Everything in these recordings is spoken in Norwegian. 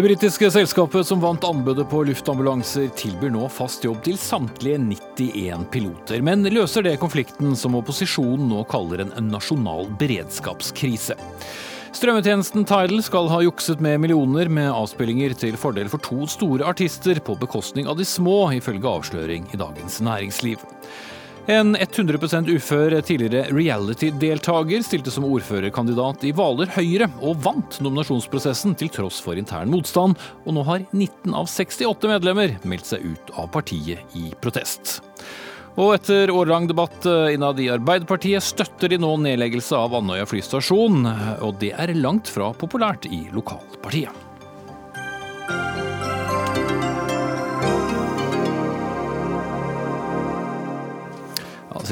Det britiske selskapet som vant anbudet på luftambulanser, tilbyr nå fast jobb til samtlige 91 piloter, men løser det konflikten som opposisjonen nå kaller en nasjonal beredskapskrise. Strømmetjenesten Tidal skal ha jukset med millioner med avspillinger til fordel for to store artister på bekostning av de små, ifølge avsløring i Dagens Næringsliv. En 100 ufør tidligere reality-deltaker stilte som ordførerkandidat i Hvaler Høyre, og vant nominasjonsprosessen til tross for intern motstand, og nå har 19 av 68 medlemmer meldt seg ut av partiet i protest. Og etter årelang debatt innad i Arbeiderpartiet støtter de nå nedleggelse av Andøya flystasjon, og det er langt fra populært i lokalpartiet.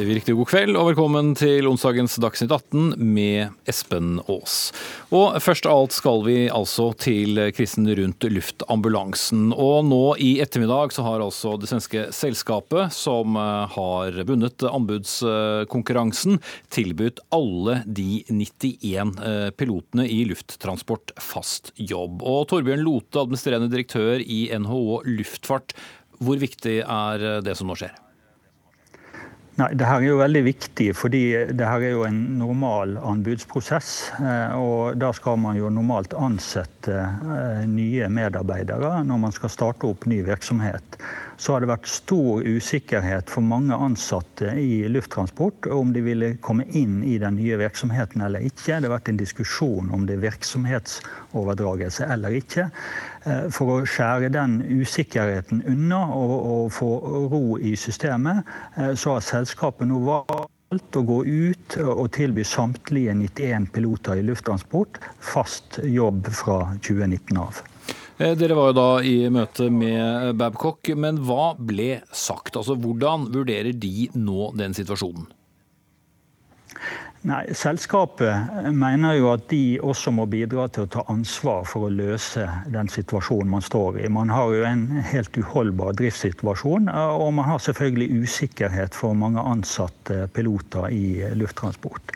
Vi riktig god kveld og velkommen til onsdagens Dagsnytt 18 med Espen Aas. Og først av alt skal vi altså til krisen rundt luftambulansen. Og nå i ettermiddag så har altså det svenske selskapet som eh, har vunnet anbudskonkurransen, tilbudt alle de 91 eh, pilotene i lufttransport fast jobb. Og Torbjørn Lote, administrerende direktør i NHO Luftfart, hvor viktig er det som nå skjer? Nei, Det her er jo veldig viktig, fordi det her er jo en normal anbudsprosess. Eh, og da skal man jo normalt ansette eh, nye medarbeidere når man skal starte opp ny virksomhet så har det vært stor usikkerhet for mange ansatte i lufttransport om de ville komme inn i den nye virksomheten eller ikke. Det har vært en diskusjon om det er virksomhetsoverdragelse eller ikke. Eh, for å skjære den usikkerheten unna og, og få ro i systemet, eh, så har selskapet nå valgt å gå ut og tilby samtlige 91 piloter i lufttransport fast jobb fra 2019 av. Eh, dere var jo da i møte med Babcock, men hva ble sagt? Altså, Hvordan vurderer de nå den situasjonen? Nei, Selskapet mener jo at de også må bidra til å ta ansvar for å løse den situasjonen man står i. Man har jo en helt uholdbar driftssituasjon, og man har selvfølgelig usikkerhet for mange ansatte piloter i lufttransport.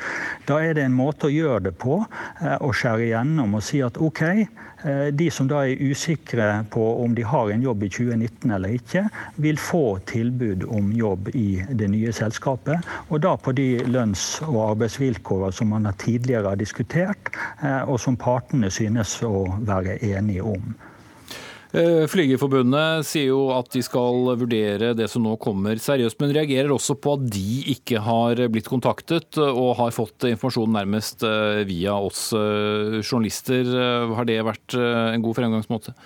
Da er det en måte å gjøre det på, eh, å skjære igjennom og si at OK, Eh, de som da er usikre på om de har en jobb i 2019 eller ikke, vil få tilbud om jobb i det nye selskapet. Og da på de lønns- og arbeidsvilkårene som man tidligere har diskutert, eh, og som partene synes å være enige om. Eh, Flygerforbundet sier jo at de skal vurdere det som nå kommer seriøst, men reagerer også på at de ikke har blitt kontaktet og har fått informasjon nærmest eh, via oss eh, journalister. Har det vært en god fremgangsmåte?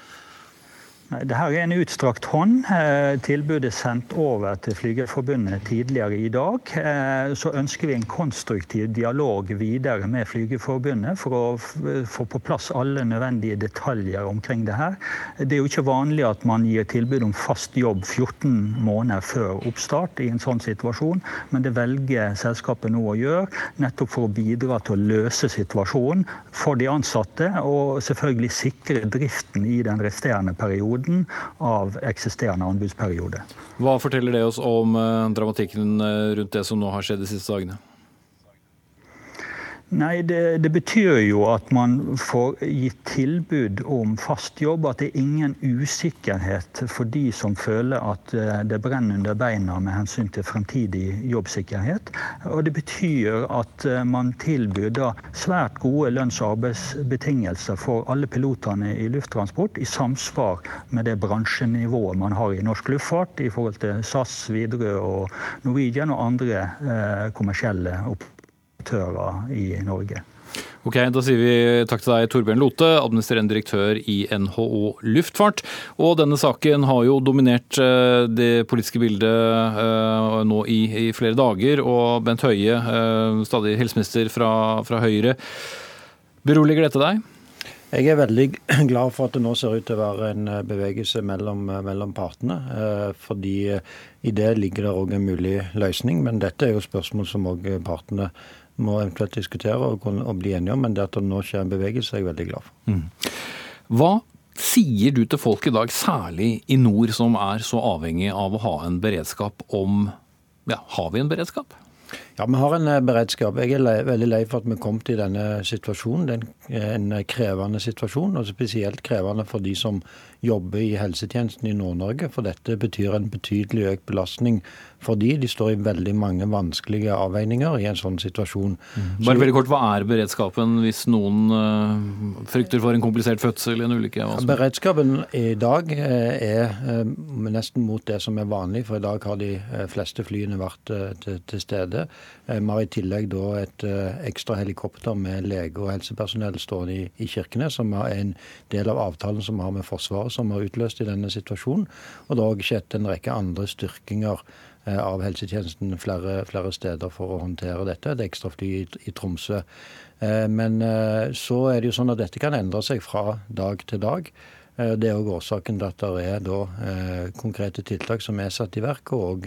Dette er en utstrakt hånd. Eh, tilbudet er sendt over til Flygerforbundet tidligere i dag. Eh, så ønsker vi en konstruktiv dialog videre med Flygerforbundet for å få på plass alle nødvendige detaljer omkring det her. Det er jo ikke vanlig at man gir tilbud om fast jobb 14 måneder før oppstart i en sånn situasjon, men det velger selskapet nå å gjøre, nettopp for å bidra til å løse situasjonen for de ansatte, og selvfølgelig sikre driften i den resterende perioden perioden av eksisterende anbudsperiode. Hva forteller det oss om eh, dramatikken eh, rundt det som nå har skjedd de siste dagene? Nei, det, det, betyr jo at man får gitt tilbud om fast jobb. At det er ingen usikkerhet for de som føler at eh, det brenner under beina med hensyn til fremtidig jobbsikkerhet. Og det betyr at eh, man tilbyr da svært gode lønns- og arbeidsbetingelser for alle pilotene i lufttransport, i samsvar med det bransjenivået man har i norsk luftfart i forhold til SAS, Widerøe og Norwegian og andre eh, kommersielle oppdrag aktører i Norge. Ok, Da sier vi takk til deg, Torbjørn Lote, administrerende direktør i NHO Luftfart. Og denne saken har jo dominert eh, det politiske bildet eh, nå i, i flere dager. Og Bent Høie, eh, stadig helseminister fra, fra Høyre. Beroliger dette deg? Jeg er veldig glad for at det nå ser ut til å være en bevegelse mellom, mellom partene. Fordi i det ligger det òg en mulig løsning. Men dette er jo spørsmål som òg partene må eventuelt diskutere og, og, bli enige om. Men det at det nå skjer en bevegelse, er jeg veldig glad for. Mm. Hva sier du til folk i dag, særlig i nord, som er så avhengig av å ha en beredskap om Ja, har vi en beredskap? Ja, Vi har en beredskap. Jeg er lei, veldig lei for at vi kom til denne situasjonen. Det er en krevende situasjon, og spesielt krevende for de som jobber i helsetjenesten i Nord-Norge. For dette betyr en betydelig økt belastning for de. De står i veldig mange vanskelige avveininger i en sånn situasjon. Mm. Bare veldig kort, Hva er beredskapen hvis noen uh, frykter for en komplisert fødsel en ulykke? Beredskapen i dag er uh, nesten mot det som er vanlig, for i dag har de fleste flyene vært til, til, stede. Vi har i tillegg da et ekstra helikopter med lege og helsepersonell stående i, i Kirkenes, som er en del av avtalen som vi har med Forsvaret, som har utløst i denne situasjonen. Og det har også skjedd en rekke andre styrkinger Eh, av helsetjenesten flere, flere, steder for å håndtere dette. Et ekstrafly i, i Tromsø. Eh, men eh, så er det jo sånn at dette kan endre seg fra dag til dag. Det er òg årsaken til at det er da, konkrete tiltak som er satt i verk, og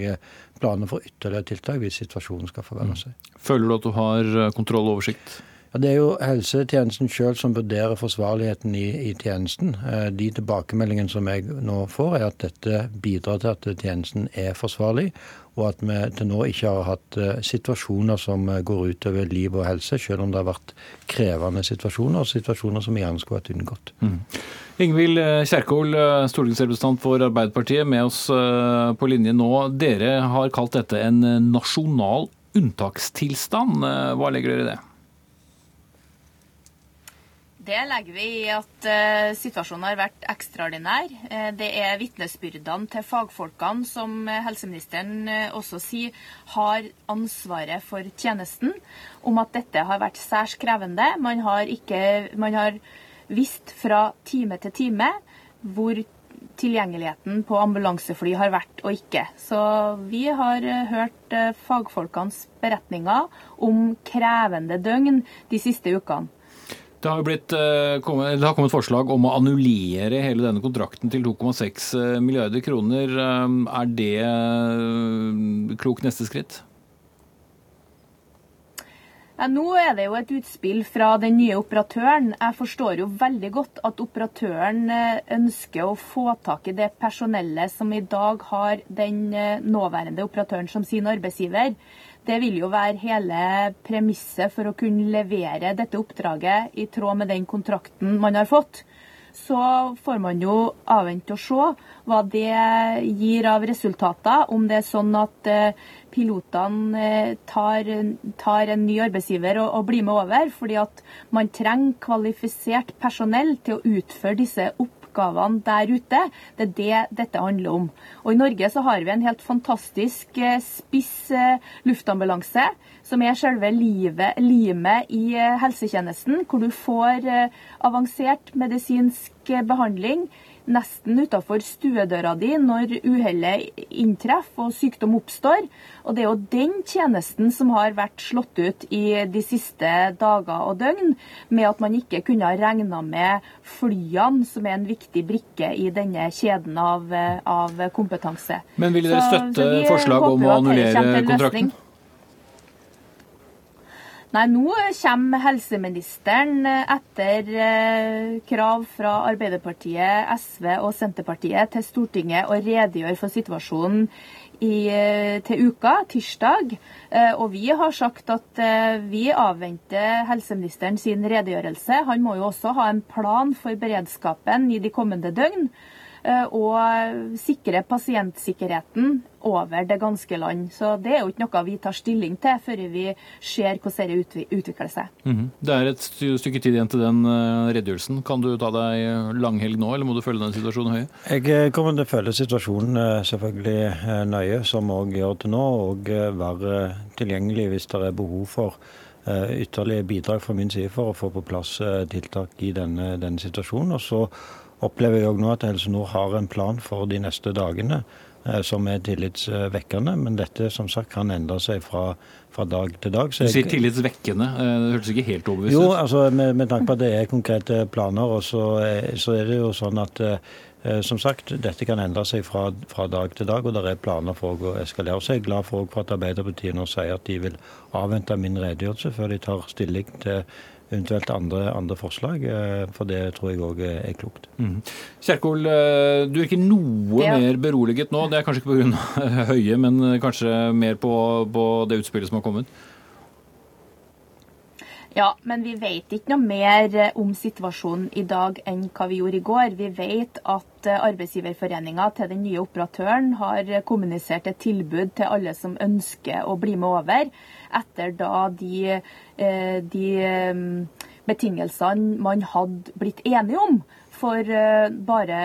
planer for ytterligere tiltak hvis situasjonen skal forverre seg. Mm. Føler du at du har kontroll og oversikt? Ja, Det er jo helsetjenesten sjøl som vurderer forsvarligheten i, i, tjenesten. Eh, de tilbakemeldingene som jeg nå får, er at dette bidrar til at tjenesten er forsvarlig, og at vi til nå ikke har hatt eh, situasjoner som eh, går utover liv og helse, selv om det har vært krevende situasjoner, og situasjoner som gjerne skulle vært unngått. Mm. Ingvild Kjerkol, stortingsrepresentant for Arbeiderpartiet, med oss på linje nå. Dere har kalt dette en nasjonal unntakstilstand. Hva legger dere i det? Det legger vi i at uh, situasjonen har vært ekstraordinær. Uh, det er vitnesbyrdene til fagfolkene som uh, helseministeren også sier har ansvaret for tjenesten, om at dette har vært særs krevende. Man har, ikke, man har visst fra time til time hvor tilgjengeligheten på ambulansefly har vært og ikke. Så vi har hørt fagfolkenes beretninger om krevende døgn de siste ukene. Det har, blitt, eh, det har, kommet forslag om å annullere hele denne kontrakten til 2,6 eh, milliarder kroner. Eh, er det klok neste skritt? Nå er det jo et utspill fra den nye operatøren. Jeg forstår jo veldig godt at operatøren ønsker å få tak i det personellet som i dag har den nåværende operatøren som sin arbeidsgiver. Det vil jo være hele premisset for å kunne levere dette oppdraget i tråd med den kontrakten man har fått. Så får man jo avvente og se hva det gir av resultater. Om det er sånn at eh, pilotene eh, tar, tar en ny arbeidsgiver og, og blir med over, fordi at man trenger kvalifisert personell til å utføre disse oppdragene oppgavene der ute. Det er det dette handler om. Og I Norge så har vi en helt fantastisk eh, spiss eh, luftambulanse, som er selve limet i eh, helsetjenesten, hvor du får avansert medisinsk behandling nesten utafor stuedøra di når uhellet inntreffer og sykdom oppstår. Og det er jo den tjenesten som har vært slått ut i de siste dager og døgn, med at man ikke kunne ha regna med flyene, som er en viktig brikke i denne kjeden av, av kompetanse. Men vil dere støtte så, så forslag om å annullere kontrakten? Nei, nå kommer helseministeren etter eh, krav fra Arbeiderpartiet, SV og Senterpartiet til Stortinget og redegjør for situasjonen i, eh, til uka, tirsdag. Eh, og vi har sagt at vi avventer helseministeren sin redegjørelse. Han må jo også ha en plan for beredskapen i de kommende døgn. Eh, og sikre pasientsikkerheten over det ganske land. Så Det er jo ikke noe vi tar stilling til før vi ser hvordan det utvikler seg. Mm -hmm. Det er et stykke tid igjen til den eh, redegjørelsen. Kan du ta deg langhelg nå, eller må du følge den situasjonen høye? Jeg eh, kommer til å følge situasjonen selvfølgelig nøye, som òg gjør til nå, og være tilgjengelig hvis det er behov for ytterligere bidrag fra min side for å få på plass tiltak i denne, denne situasjonen. Og så opplever jeg òg nå at Helse Nord har en plan for de neste dagene eh, som er tillitsvekkende. Men dette som sagt kan endre seg fra, fra dag til dag. Så du sier tillitsvekkende. Eh, det hørtes ikke helt overbevist ut? Jo, altså med, med, tanke på at det er konkrete planer. og så, så er det jo sånn at eh, som sagt, dette kan endre seg fra, fra, dag til dag, og det er planer for å eskalere. Så jeg er glad for, for at Arbeiderpartiet nå sier at de vil avvente min redegjørelse før de tar stilling til eventuelt andre, andre, forslag. For det tror jeg òg er klokt. Mm. Kjerkol, du virker noe ja. mer beroliget nå. Det er kanskje ikke pga. Høie, men kanskje mer på, på det utspillet som har kommet? Ja, men vi vet ikke noe mer eh, om situasjonen i dag enn hva vi gjorde i går. Vi vet at eh, Arbeidsgiverforeninga til den nye operatøren har kommunisert et tilbud til alle som ønsker å bli med over, etter da de, eh, de betingelsene man hadde blitt enige om for eh, bare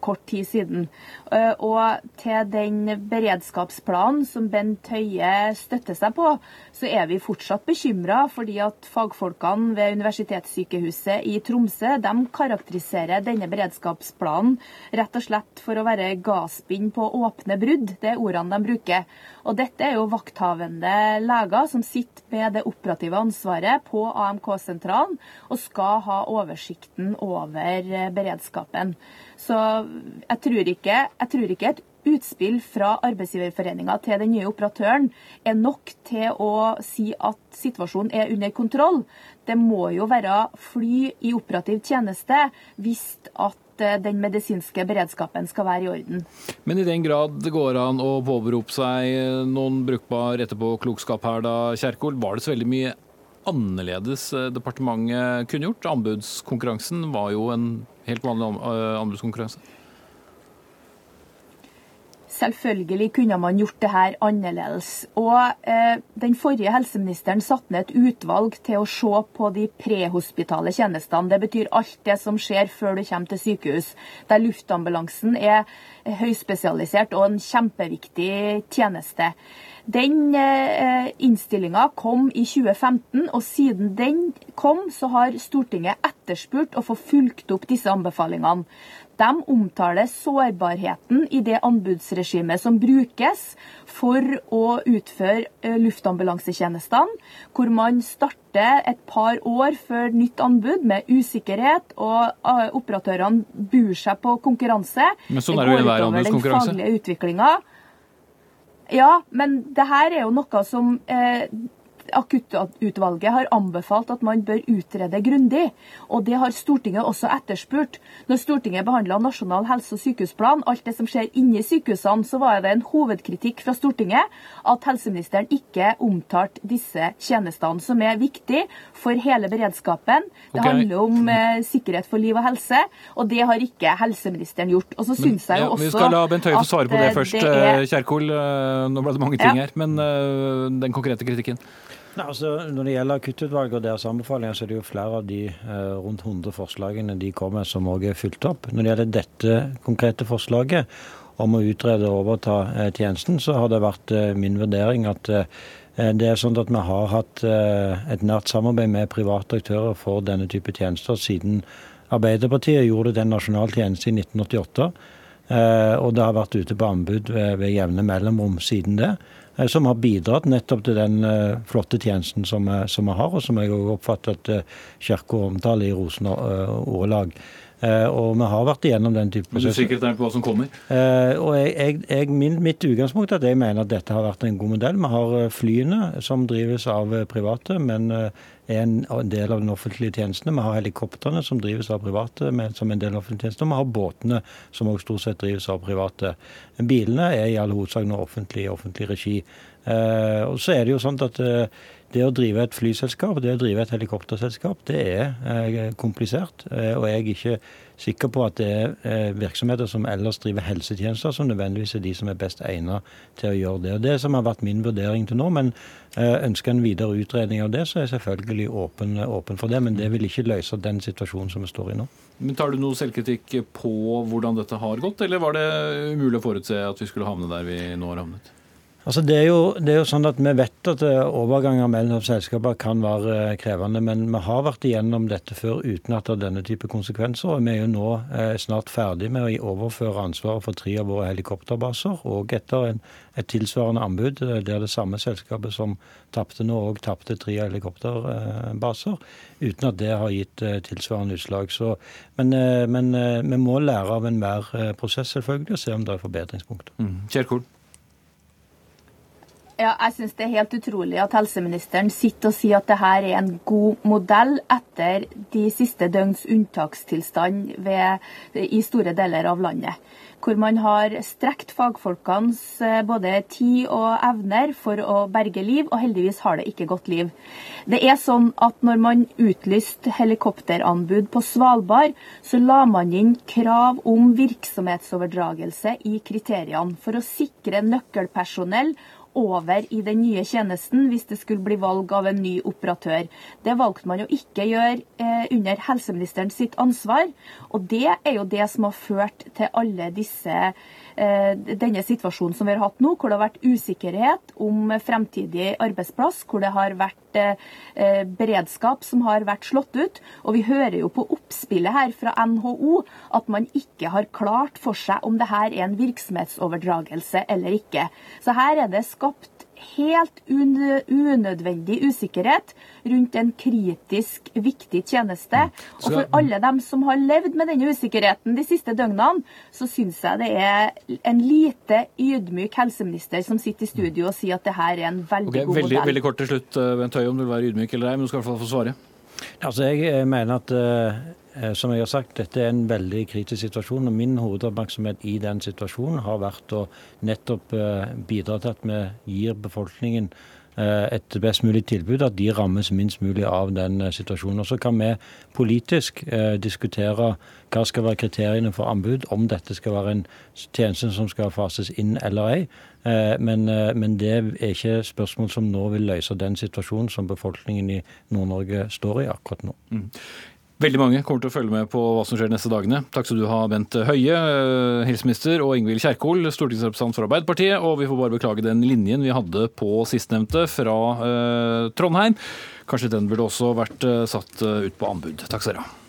kort tid siden. Eh, og til den beredskapsplanen som Bent Høie støtter seg på, så er vi fortsatt bekymra fordi at fagfolkene ved Universitetssykehuset i Tromsø de karakteriserer denne beredskapsplanen rett og slett for å være gasspinn på åpne brudd. Det er ordene de bruker. Og dette er jo vakthavende leger som sitter med det operative ansvaret på AMK-sentralen og skal ha oversikten over eh, beredskapen. Så jeg tror ikke, jeg tror ikke et utspill fra Arbeidsgiverforeninga til den nye operatøren er nok til å si at situasjonen er under kontroll. Det må jo være fly i operativ tjeneste hvis at eh, den medisinske beredskapen skal være i orden. Men i den grad det går an å påberope seg noen brukbar etterpåklokskap her, da, Kjerkol, var det så veldig mye annerledes eh, departementet kunne gjort? Anbudskonkurransen var jo en helt vanlig eh, anbudskonkurranse. Selvfølgelig kunne man gjort det her annerledes. Og eh, Den forrige helseministeren satte ned et utvalg til å se på de prehospitale tjenestene. Det betyr alt det som skjer før du kommer til sykehus. Der luftambulansen er høyspesialisert og en kjempeviktig tjeneste. Den eh, innstillinga kom i 2015, og siden den kom, så har Stortinget etterspurt å få fulgt opp disse anbefalingene. De omtaler sårbarheten i det anbudsregimet som brukes for å utføre eh, luftambulansetjenestene, hvor man starter et par år før nytt anbud med usikkerhet, og eh, operatørene bur seg på konkurranse. Men sånn er det jo i hver anbudskonkurranse. Den faglige utviklinga. Ja, men det her er jo noe som eh, Akuttutvalget har anbefalt at man bør utrede grundig, og det har Stortinget også etterspurt. Når Stortinget behandla Nasjonal helse- og sykehusplan, alt det som skjer inni sykehusene, så var det en hovedkritikk fra Stortinget at helseministeren ikke omtalte disse tjenestene, som er viktig for hele beredskapen. Det okay. handler om eh, sikkerhet for liv og helse, og det har ikke helseministeren gjort. Og så synes jeg jo også ja, Vi skal la Bent Høie få svare på det eh, først, det er... Eh, Kjerkol. Eh, nå ble det mange ting ja. her, men uh, den konkrete kritikken? Nei, altså, når det gjelder akuttutvalget og deres anbefalinger, så er det jo flere av de eh, rundt 100 forslagene de kommer med som òg er fulgt opp. Når det gjelder dette konkrete forslaget om å utrede og overta eh, tjenesten, så har det vært eh, min vurdering at eh, det er sånn at vi har hatt eh, et nært samarbeid med private aktører for denne type tjenester siden Arbeiderpartiet gjorde det til en nasjonal tjeneste i 1988. Eh, og det har vært ute på anbud ved, ved jevne mellomrom siden det. Eh, som har bidratt nettopp til den eh, flotte tjenesten som vi, har, og som jeg også oppfatter at eh, Kirka omtaler i. Uh, og vi har vært igjennom den type prosesser. Men du er sikker på hva som kommer? Uh, og jeg, jeg, min, Mitt utgangspunkt er at jeg mener at dette har vært en god modell. Vi har flyene som drives av private, men er en del av den offentlige tjenesten. Vi har helikoptrene som drives av private men som en del av offentlige tjenester. Og vi har båtene som også stort sett drives av private. Bilene er i all hovedsak nå offentlig, offentlig regi. Eh, og så er det jo sånn at eh, det å drive et flyselskap, det å drive et helikopterselskap, det er eh, komplisert. Eh, og jeg er ikke sikker på at det er eh, virksomheter som ellers driver helsetjenester, som nødvendigvis er de som er best egnet til å gjøre det. Og Det som har vært min vurdering til nå, men ønsker en videre utredning av det, så er jeg selvfølgelig åpen, åpen for det. Men det vil ikke løse den situasjonen som vi står i nå. Men Tar du noe selvkritikk på hvordan dette har gått, eller var det umulig å forutse at vi skulle havne der vi nå har havnet? Altså det, er jo, det, er jo, sånn at Vi vet at eh, overganger mellom selskaper kan være eh, krevende, men vi har vært igjennom dette før uten at det har denne type konsekvenser. og Vi er jo nå eh, snart ferdig med å overføre ansvaret for tre av våre helikopterbaser, og etter en, et tilsvarende anbud der det samme selskapet som tapte nå, òg tapte tre helikopterbaser, uten at det har gitt tilsvarende utslag. Så, men, men, vi må lære av enhver prosess selvfølgelig og se om det er forbedringspunkter. Mm. Ja, jeg synes Det er helt utrolig at helseministeren sitter og sier at dette er en god modell etter de siste døgns unntakstilstand ved, i store deler av landet. Hvor man har strekt fagfolkenes eh, både tid og evner for å berge liv, og heldigvis har det ikke gått liv. Det er sånn at når man utlyste helikopteranbud på Svalbard, så la man inn krav om virksomhetsoverdragelse i kriteriene for å sikre nøkkelpersonell over i den nye tjenesten hvis det skulle bli valg av en ny operatør. Det valgte man å ikke gjøre eh, under helseministeren sitt ansvar. Og det er jo det som har ført til alle disse denne situasjonen som vi har hatt nå, hvor det har vært usikkerhet om fremtidig arbeidsplass, hvor det har vært eh, beredskap som har vært slått ut. Og vi hører jo på oppspillet her fra NHO at man ikke har klart for seg om det her er en virksomhetsoverdragelse eller ikke. Så her er det skapt helt unødvendig usikkerhet rundt en kritisk viktig tjeneste. Mm. Og for alle dem som har levd med denne usikkerheten de siste døgnene, så syns jeg det er en lite ydmyk helseminister som sitter i studio og sier at det her er en veldig okay, god veldig, modell. Veldig kort til slutt, eh, Bent Høie, om du vil være ydmyk eller ei, men du skal i hvert fall få svare. Altså, Jeg eh, mener at uh, Eh, som jeg har sagt, dette er en veldig kritisk situasjon. og Min hovedoppmerksomhet i den situasjonen har vært å nettopp eh, bidra til at vi gir befolkningen eh, et best mulig tilbud, at de rammes minst mulig av den situasjonen. Og Så kan vi politisk eh, diskutere hva skal være kriteriene for anbud, om dette skal være en tjeneste som skal fases inn eller ei. Eh, men, eh, men, det er ikke spørsmål som nå vil løse den situasjonen som befolkningen i Nord-Norge står i akkurat nå. Mm. Veldig mange kommer til å følge med på hva som skjer de neste dagene. Takk skal du ha, Bent Høie, eh, helseminister, og Ingvild Kjerkol, stortingsrepresentant for Arbeiderpartiet. Og vi får bare beklage den linjen vi hadde på sistnevnte fra eh, Trondheim. Kanskje den burde også vært eh, satt eh, ut på anbud. Takk skal dere ha.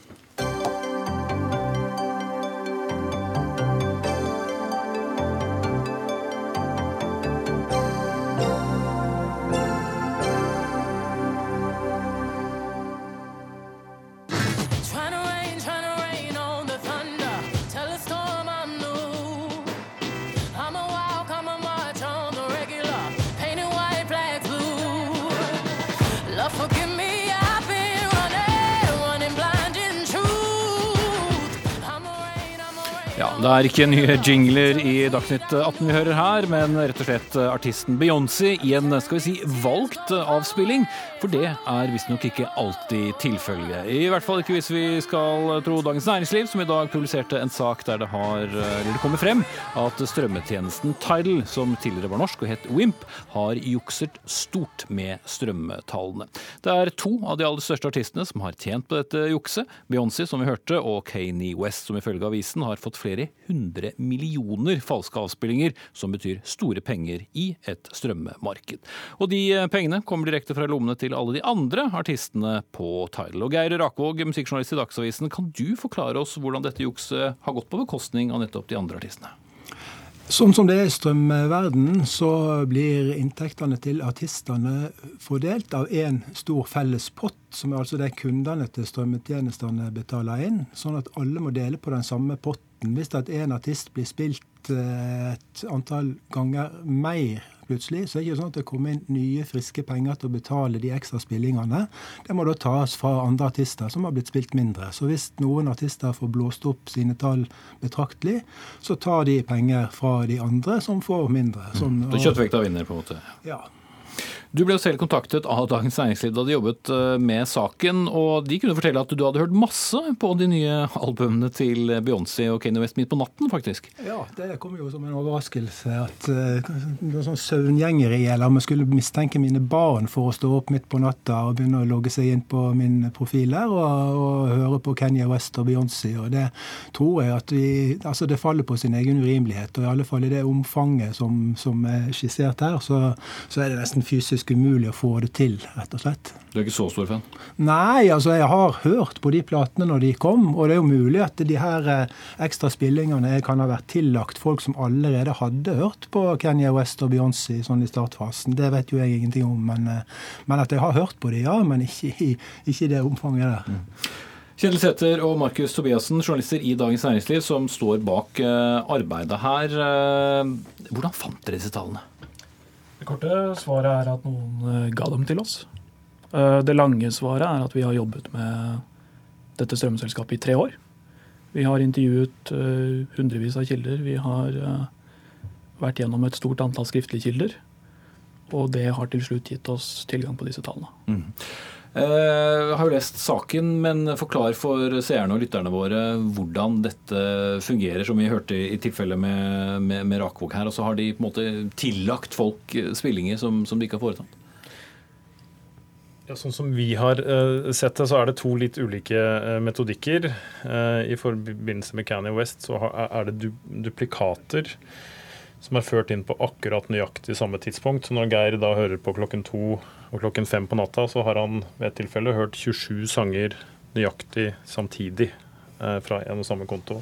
Er ikke nye jingler i Dagsnytt 18 vi hører her, men rett og slett artisten Beyoncé i en skal vi si, valgt avspilling. For det er visstnok ikke alltid tilfellet. I hvert fall ikke hvis vi skal tro Dagens Næringsliv, som i dag publiserte en sak der det, har, det kommer frem at strømmetjenesten Tidal, som tidligere var norsk og het Wimp, har jukset stort med strømmetallene. Det er to av de aller største artistene som har tjent på dette jukset. Beyoncé, som vi hørte, og Kanye West, som ifølge avisen har fått flere 100 millioner falske avspillinger, som betyr store penger i et strømmemarked. Og de pengene kommer direkte fra lommene til alle de andre artistene på Tidal. Og Geir Rakvåg, musikkjournalist i Dagsavisen, kan du forklare oss hvordan dette jukset har gått på bekostning av nettopp de andre artistene? Sånn som det er i strømverdenen, så blir inntektene til artistene fordelt av én stor felles pott, som er altså det kundene til strømmetjenestene betaler inn. Sånn at alle må dele på den samme potten hvis at en artist blir spilt eh, et antall ganger mer plutselig, så er det ikke sånn at det kommer inn nye, friske penger til å betale de ekstra spillingene. Det må da tas fra andre artister som har blitt spilt mindre. Så hvis noen artister får blåst opp sine tall betraktelig, så tar de penger fra de andre som får mindre. Sånn, mm. Så kjøttvekta vinner, på en måte? Ja. Du ble jo selv kontaktet av Dagens Næringsliv da de jobbet eh, med saken, og de kunne fortelle at du hadde hørt masse på de nye albumene til Beyoncé og Kanye West midt på natten, faktisk. Ja, det kom jo som en overraskelse at uh, sånn søvngjengeri, eller om jeg skulle mistenke mine barn for å stå opp midt på natta og begynne å logge seg inn på min profil der og, og høre på Kanye West og Beyoncé. Og det tror jeg at vi Altså, det faller på sin egen urimelighet, og i alle fall i det omfanget som, som er skissert her, så, så er det nesten fysisk fysisk umulig å få det til, rett og slett. Du er ikke så stor fan? Nei, altså jeg har hørt på de platene når de kom. Og det er jo mulig at de her eh, ekstra spillingene kan ha vært tillagt folk som allerede hadde hørt på Kenya West og Beyoncé sånn i startfasen. Det vet jo jeg ingenting om. Men, eh, men at jeg har hørt på de, ja. Men ikke i, det omfanget der. Mm. Kjetil Sæther og Markus Tobiassen, journalister i Dagens Næringsliv, som står bak eh, arbeidet her. Hvordan fant dere disse tallene? Korte svaret er at noen ga dem til oss. Det lange svaret er at vi har jobbet med dette strømselskapet i tre år. Vi har intervjuet hundrevis av kilder. Vi har vært gjennom et stort antall skriftlige kilder. Og det har til slutt gitt oss tilgang på disse tallene. Mm. Jeg har jo lest saken, men forklar for seerne og lytterne våre hvordan dette fungerer, som vi hørte i tilfellet med, med, med Rakvåg her. Og så har de på en måte tillagt folk spillinger som, som de ikke har foretatt. Ja, sånn som vi har uh, sett det, så er det to litt ulike uh, metodikker. Uh, I forbindelse med Kanye West så er det du duplikater som er ført inn på akkurat nøyaktig samme tidspunkt. Så når Geir da hører på klokken to og klokken fem på natta, så har han ved et tilfelle hørt 27 sanger nøyaktig samtidig eh, fra en og samme konto.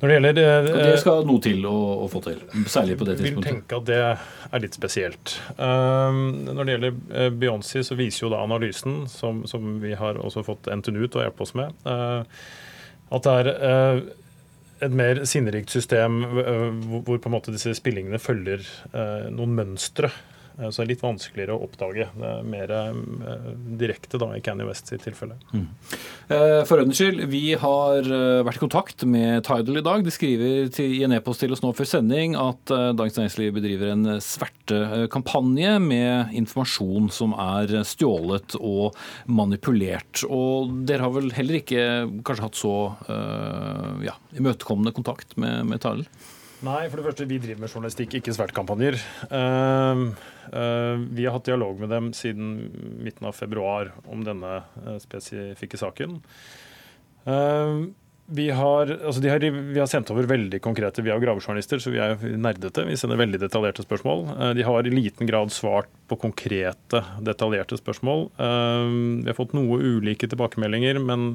Når det gjelder eh, Det skal noe til å, å, få til, særlig på det tidspunktet? Vil tenke at det er litt spesielt. Um, når det gjelder uh, Beyoncé, så viser jo da analysen, som, som vi har også fått NTNU til å hjelpe oss med, uh, at det er uh, et mer sinnerikt system hvor på en måte disse spillingene følger noen mønstre Eh, så det er litt vanskeligere å oppdage. Det er mer eh, direkte da i Canny West sitt tilfelle. Mm. Eh, for ordens skyld, vi har vært i kontakt med Tidal i dag. De skriver til, i en e-post til oss nå før sending at Dagens Næringsliv bedriver en svertekampanje med informasjon som er stjålet og manipulert. Og dere har vel heller ikke kanskje hatt så ja, imøtekommende kontakt med, med Tidal? Nei, for det første, vi driver med journalistikk, ikke svertkampanjer. Uh, uh, vi har hatt dialog med dem siden midten av februar om denne uh, spesifikke saken. Vi har, altså har, vi har, sendt over veldig konkrete Vi er jo gravejournalister, så vi er nerdete. Vi sender veldig detaljerte spørsmål. De har i liten grad svart på konkrete, detaljerte spørsmål. Vi har fått noe ulike tilbakemeldinger, men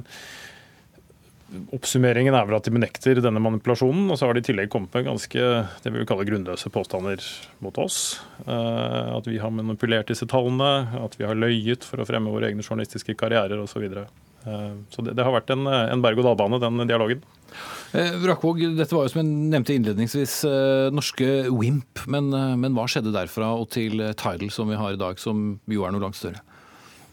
Oppsummeringen er vel at de benekter denne manipulasjonen. Og så har de i tillegg kommet med ganske det vi vil kalle grunnløse påstander mot oss. Eh, at vi har manipulert disse tallene, at vi har løyet for å fremme våre egne journalistiske karrierer osv. Så, videre. Eh, så det, det, har vært en, en berg-og-dal-bane, den dialogen. Eh, dette var jo som jeg nevnte innledningsvis norske Wimp. Men, men hva skjedde derfra og til Tidal, som vi har i dag, som jo er noe langt større?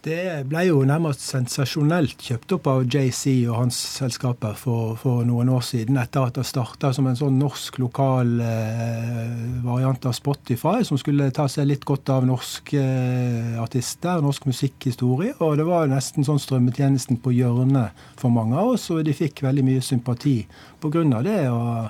Det ble jo nærmest sensasjonelt kjøpt opp av JC og hans selskaper for, for noen år siden, etter at det starta som en sånn norsk lokal eh, variant av Spotify, som skulle ta seg litt godt av norske eh, artister, norsk musikkhistorie. Og det var nesten sånn strømmetjenesten på hjørnet for mange av oss, og de fikk veldig mye sympati pga. det. og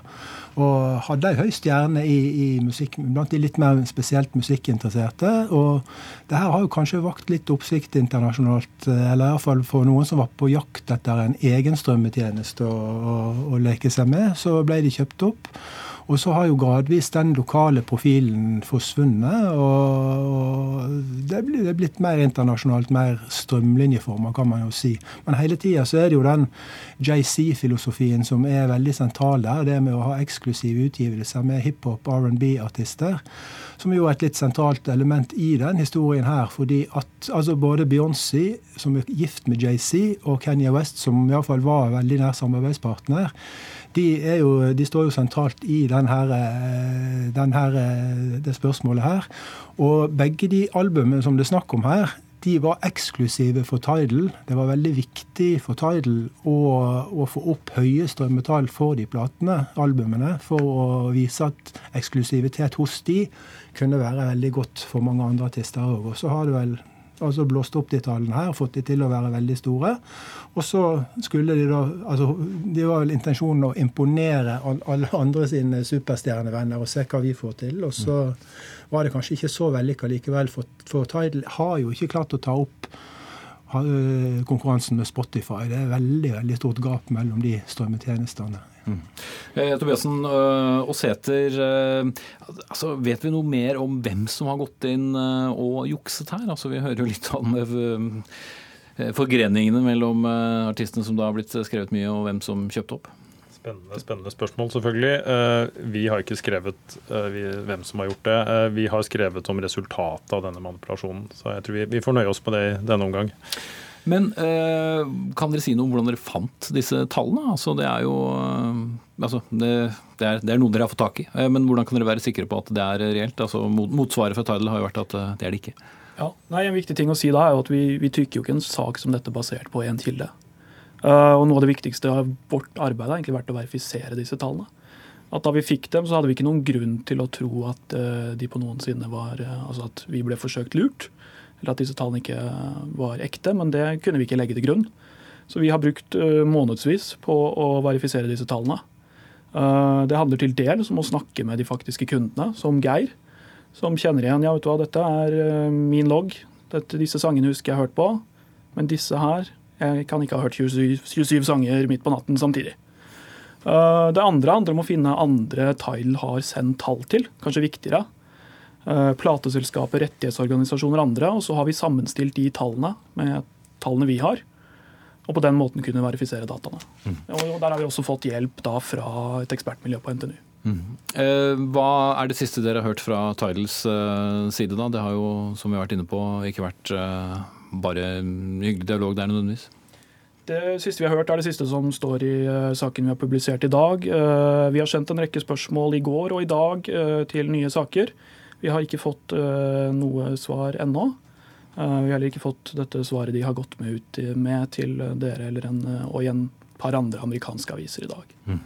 og hadde ei høy stjerne i, i musikk, blant de litt mer spesielt musikkinteresserte. Og det her har jo kanskje vakt litt oppsikt internasjonalt, eh, eller iallfall for noen som var på jakt etter en egen strømmetjeneste å, å, å leke seg med. Så ble de kjøpt opp. Og så har jo gradvis den lokale profilen forsvunnet. Og det er blitt mer internasjonalt, mer strømlinjeforma, kan man jo si. Men hele tida så er det jo den JC-filosofien som er veldig sentral der. Det med å ha eksklusive utgivelser med hiphop, R&B-artister. Som jo er et litt sentralt element i den historien her. Fordi at altså både Beyoncé, som er gift med JC, og Kenya West, som iallfall var veldig nær samarbeidspartner, de, jo, de, står jo sentralt i den her, eh, eh, det spørsmålet her. Og begge de albumene som det er snakk om her, de var eksklusive for Tidal. Det var veldig viktig for Tidal å, å få opp høye strømmetall for de platene, albumene, for å vise at eksklusivitet hos de kunne være veldig godt for mange andre artister òg. Og så har det vel altså blåst opp de tallene her, fått de til å være veldig store. Og så skulle de da altså Det var vel intensjonen å imponere alle andre sine superstjernevenner og se hva vi får til. Og så var det kanskje ikke så vellykka likevel, for, for Tidal har jo ikke klart å ta opp konkurransen med Spotify. Det er veldig veldig stort gap mellom de strømmetjenestene. Mm. Eh, Tobiassen eh, og Sæter, eh, altså, vet vi noe mer om hvem som har gått inn eh, og jukset her? Altså, vi hører jo litt om Eh, forgreningene mellom eh, artistene som da har blitt skrevet mye, og hvem som kjøpte opp? Spennende, spennende spørsmål, selvfølgelig. Eh, vi har ikke skrevet hvem som har gjort det. Vi har skrevet om resultatet av denne manipulasjonen. Så jeg tror vi, vi får nøye oss med det i denne omgang. Men kan dere si noe om hvordan dere fant disse tallene? Altså, det er jo Altså, det, det, er, det, er, noe dere har fått tak i, men hvordan kan dere være sikre på at det er reelt? Altså, Motsvaret fra Tidal har jo vært at det er det ikke. Ja, nei, En viktig ting å si da er jo at vi, vi trykker jo ikke en sak som dette basert på én kilde. Uh, og Noe av det viktigste av vårt arbeid har egentlig vært å verifisere disse tallene. At Da vi fikk dem, så hadde vi ikke noen grunn til å tro at uh, de på noensinne var uh, Altså at vi ble forsøkt lurt, eller at disse tallene ikke var ekte. Men det kunne vi ikke legge til grunn. Så vi har brukt månedsvis på å verifisere disse tallene. Det handler til dels om å snakke med de faktiske kundene, som Geir som kjenner igjen ja, vet du hva, dette er eh, min logg. Disse sangene husker jeg har hørt på. Men disse her Jeg kan ikke ha hørt 27, 27 sanger midt på natten samtidig. Uh, det andre handler om å finne andre Tile har sendt tall til. Kanskje viktigere. Plateselskapet, rettighetsorganisasjoner og andre. Og så har vi sammenstilt de tallene med tallene vi har. Og på den måten kunne verifisere dataene. Mm. Og Der har vi også fått hjelp da fra et ekspertmiljø på NTNU. Mm. Hva er det siste dere har hørt fra Tidals eh, side? da? Det har jo, som vi har vært inne på, ikke vært eh, bare hyggelig dialog der nødvendigvis? Det siste vi har hørt, er det siste som står i saken vi har publisert i dag. Vi har sendt en rekke spørsmål i går og i dag til nye saker. Vi har ikke fått noe svar ennå. Vi har heller ikke fått dette svaret de har gått med ut med til dere eller en, og i en par andre amerikanske aviser i dag. Mm.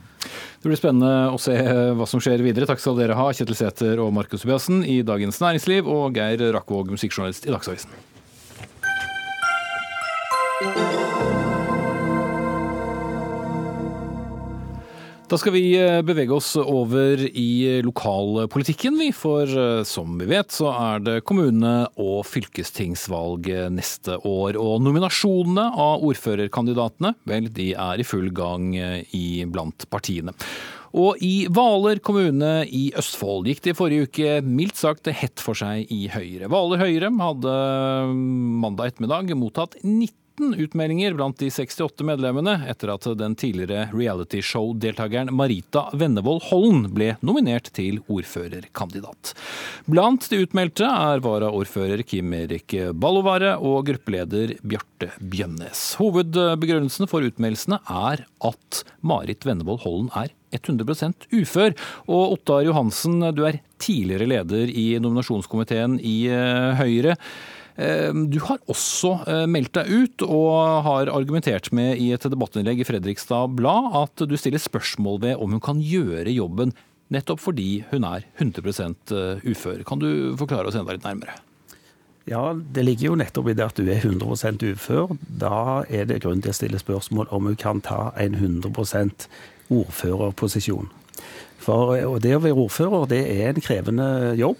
Det blir spennende å se hva som skjer videre. Takk skal dere ha, Kjetil Sæther og Markus Tobiassen i Dagens Næringsliv, og Geir Rakvåg, musikkjournalist i Dagsavisen. Da skal vi eh, bevege oss over i lokalpolitikken, vi. For eh, som vi vet, så er det kommune- og fylkestingsvalg neste år. Og nominasjonene av ordførerkandidatene, vel, de er i full gang eh, i blant partiene. Og i Hvaler kommune i Østfold gikk det i forrige uke mildt sagt hett for seg i Høyre. Hvaler Høyre hadde mandag ettermiddag mottatt 90 13 utmeldinger blant de 68 medlemmene etter at den tidligere realityshow-deltakeren Marita Vennevold Hollen ble nominert til ordførerkandidat. Blant de utmeldte er varaordfører Kim Erik Ballovare og gruppeleder Bjarte Bjønnes. Hovedbegrunnelsen for utmeldelsene er at Marit Vennevold Hollen er 100% ufør. Og Ottar Johansen, du er tidligere leder i nominasjonskomiteen i eh, Høyre. Ehm, du har også eh, meldt deg ut og har argumentert med i et debattinnlegg i Fredrikstad Blad at du stiller spørsmål ved om hun kan gjøre jobben nettopp fordi hun er 100 eh, ufør. Kan du forklare oss enda litt nærmere? Ja, Det ligger jo nettopp i det at du er 100% ufør. Da er det grunn til å stille spørsmål om hun kan ta en 100% ordførerposisjon. For det å være ordfører det er en krevende jobb.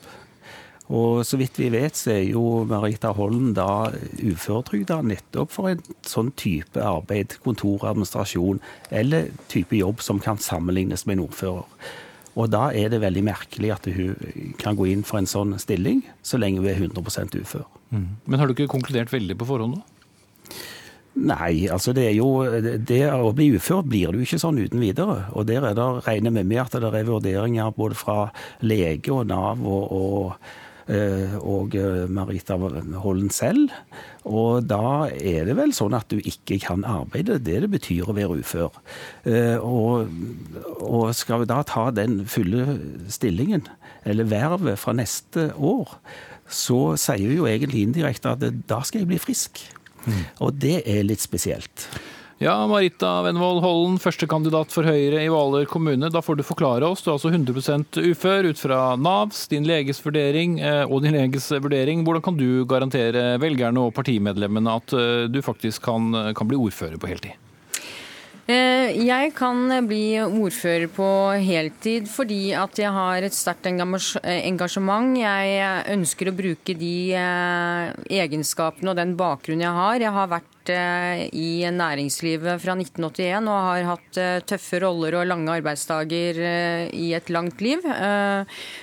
Og så vidt vi vet, så er jo Marita Holm da uføretrygda nettopp for en sånn type arbeid, kontoradministrasjon, eller type jobb som kan sammenlignes med en ordfører. Og da er det veldig merkelig at hun kan gå inn for en sånn stilling, så lenge hun er 100 ufør. Mm. Men har du ikke konkludert veldig på forhånd, da? Nei, altså det er jo Det å bli ufør blir du ikke sånn uten videre. Og der er det, regner vi med at det er vurderinger både fra lege og Nav og, og og eh, Marita Hollen selv. Og da er det vel sånn at du ikke kan arbeide. Det det betyr å være ufør. Eh, og, og skal vi da ta den fulle stillingen, eller vervet, fra neste år, så sier vi jo egentlig indirekte at da skal jeg bli frisk. Mm. Og det er litt spesielt. Ja, Marita Venvold Hollen, førstekandidat for Høyre i Hvaler kommune. Da får du forklare oss. Du er altså 100% ufør ut fra Navs, din leges vurdering eh, og din leges vurdering. Hvordan kan du garantere velgerne og partimedlemmene at eh, du faktisk kan, kan bli ordfører på heltid? Eh, jeg kan bli ordfører på heltid fordi at jeg har et sterkt engasjement. Jeg ønsker å bruke de egenskapene og den bakgrunnen jeg har. Jeg har vært Eh, i næringslivet fra 1981 og har hatt eh, tøffe roller og lange arbeidsdager eh, i et langt liv.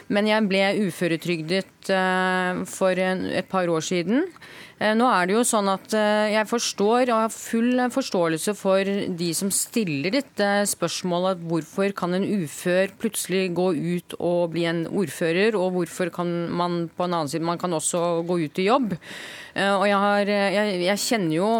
Men jeg ble uføretrygdet for et par år siden. Eh, nå er det jo sånn at eh, jeg forstår og har full forståelse for de som stiller dette spørsmålet. Hvorfor kan en ufør plutselig gå ut og bli en ordfører, og hvorfor kan man på en annen side man kan også gå ut i jobb? Eh, og jeg, har, jeg, jeg kjenner jo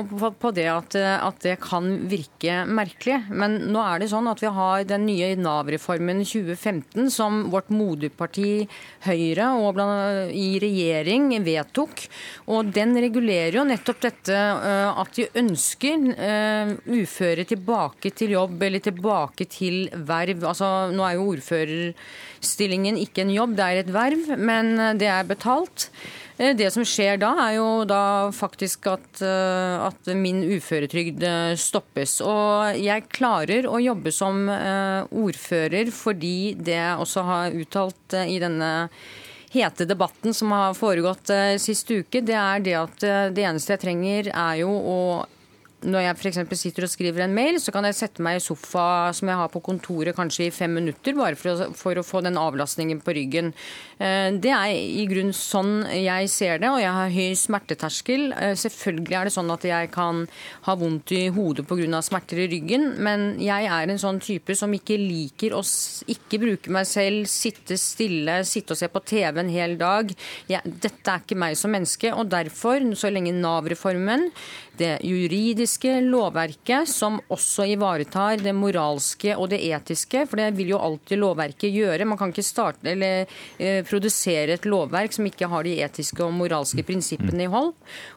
på, det at, at, det kan virke merkelig. Men nå er det sånn at vi har den nye Nav-reformen 2015 som vårt moderparti Høyre og blant, i regjering vedtok. Og den regulerer jo nettopp dette eh, at de ønsker eh, uføre tilbake til jobb eller tilbake til verv. Altså, nå er jo ordførerstillingen ikke en jobb, det er et verv, men det er betalt. Eh, det som skjer da, er jo da faktisk at, at min uføretrygd stoppes. Og jeg klarer å jobbe som ordfører fordi det jeg også har uttalt i denne hete debatten som har foregått uh, sist uke, det er det at uh, det eneste jeg trenger, er jo å når jeg f.eks. sitter og skriver en mail, så kan jeg sette meg i sofa som jeg har på kontoret kanskje i fem minutter, bare for å, for å få den avlastningen på ryggen. Eh, det er i grunn sånn jeg ser det, og jeg har høy smerteterskel. Eh, selvfølgelig er det sånn at jeg kan ha vondt i hodet pga. smerter i ryggen, men jeg er en sånn type som ikke liker å ikke bruke meg selv, sitte stille, sitte og se på TV en hel dag. Jeg, dette er ikke meg som menneske, og derfor, så lenge Nav-reformen det juridiske lovverket som også ivaretar det moralske og det etiske, for det vil jo alltid lovverket gjøre. Man kan ikke starte eller eh, produsere et lovverk som ikke har de etiske og moralske prinsippene i hold.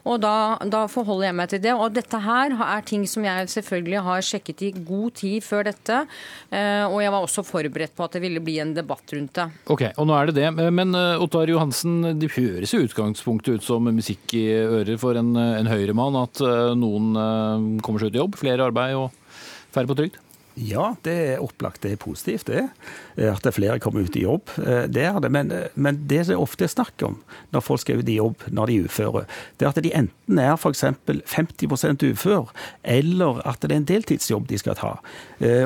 Og da, da, forholder jeg meg til det. Og dette her er ting som jeg selvfølgelig har sjekket i god tid før dette, eh, og jeg var også forberedt på at det ville bli en debatt rundt det. Ok, og nå er det det. Men uh, Ottar Johansen, det høres i utgangspunktet ut som musikk i ører for en, en høyremann at uh, noen eh, kommer seg ut i jobb, flere arbeid og færre på trygd? Ja, det er opplagt. Det er positivt, det. Eh, at det er flere kommer ut i jobb. Det er det. Men, men det det ofte er snakk om når folk skal ut i jobb når de er uføre, det er at de enten er f.eks. 50% ufør, eller at det er en deltidsjobb de skal ta.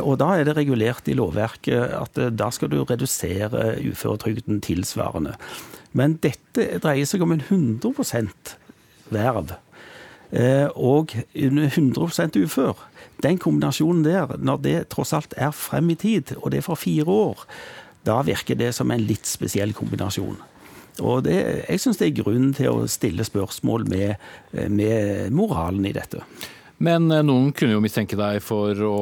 Og da er det regulert i lovverket at da skal du redusere uføretrygden tilsvarende. Men dette dreier seg om en 100% verv. Eh, og 100% ufør. Den kombinasjonen der, når det tross alt er frem i tid, og det er for fire år, da virker det som en litt spesiell kombinasjon. Og det, jeg syns det er grunn til å stille spørsmål med, med moralen i dette. Men eh, noen kunne jo mistenke deg for å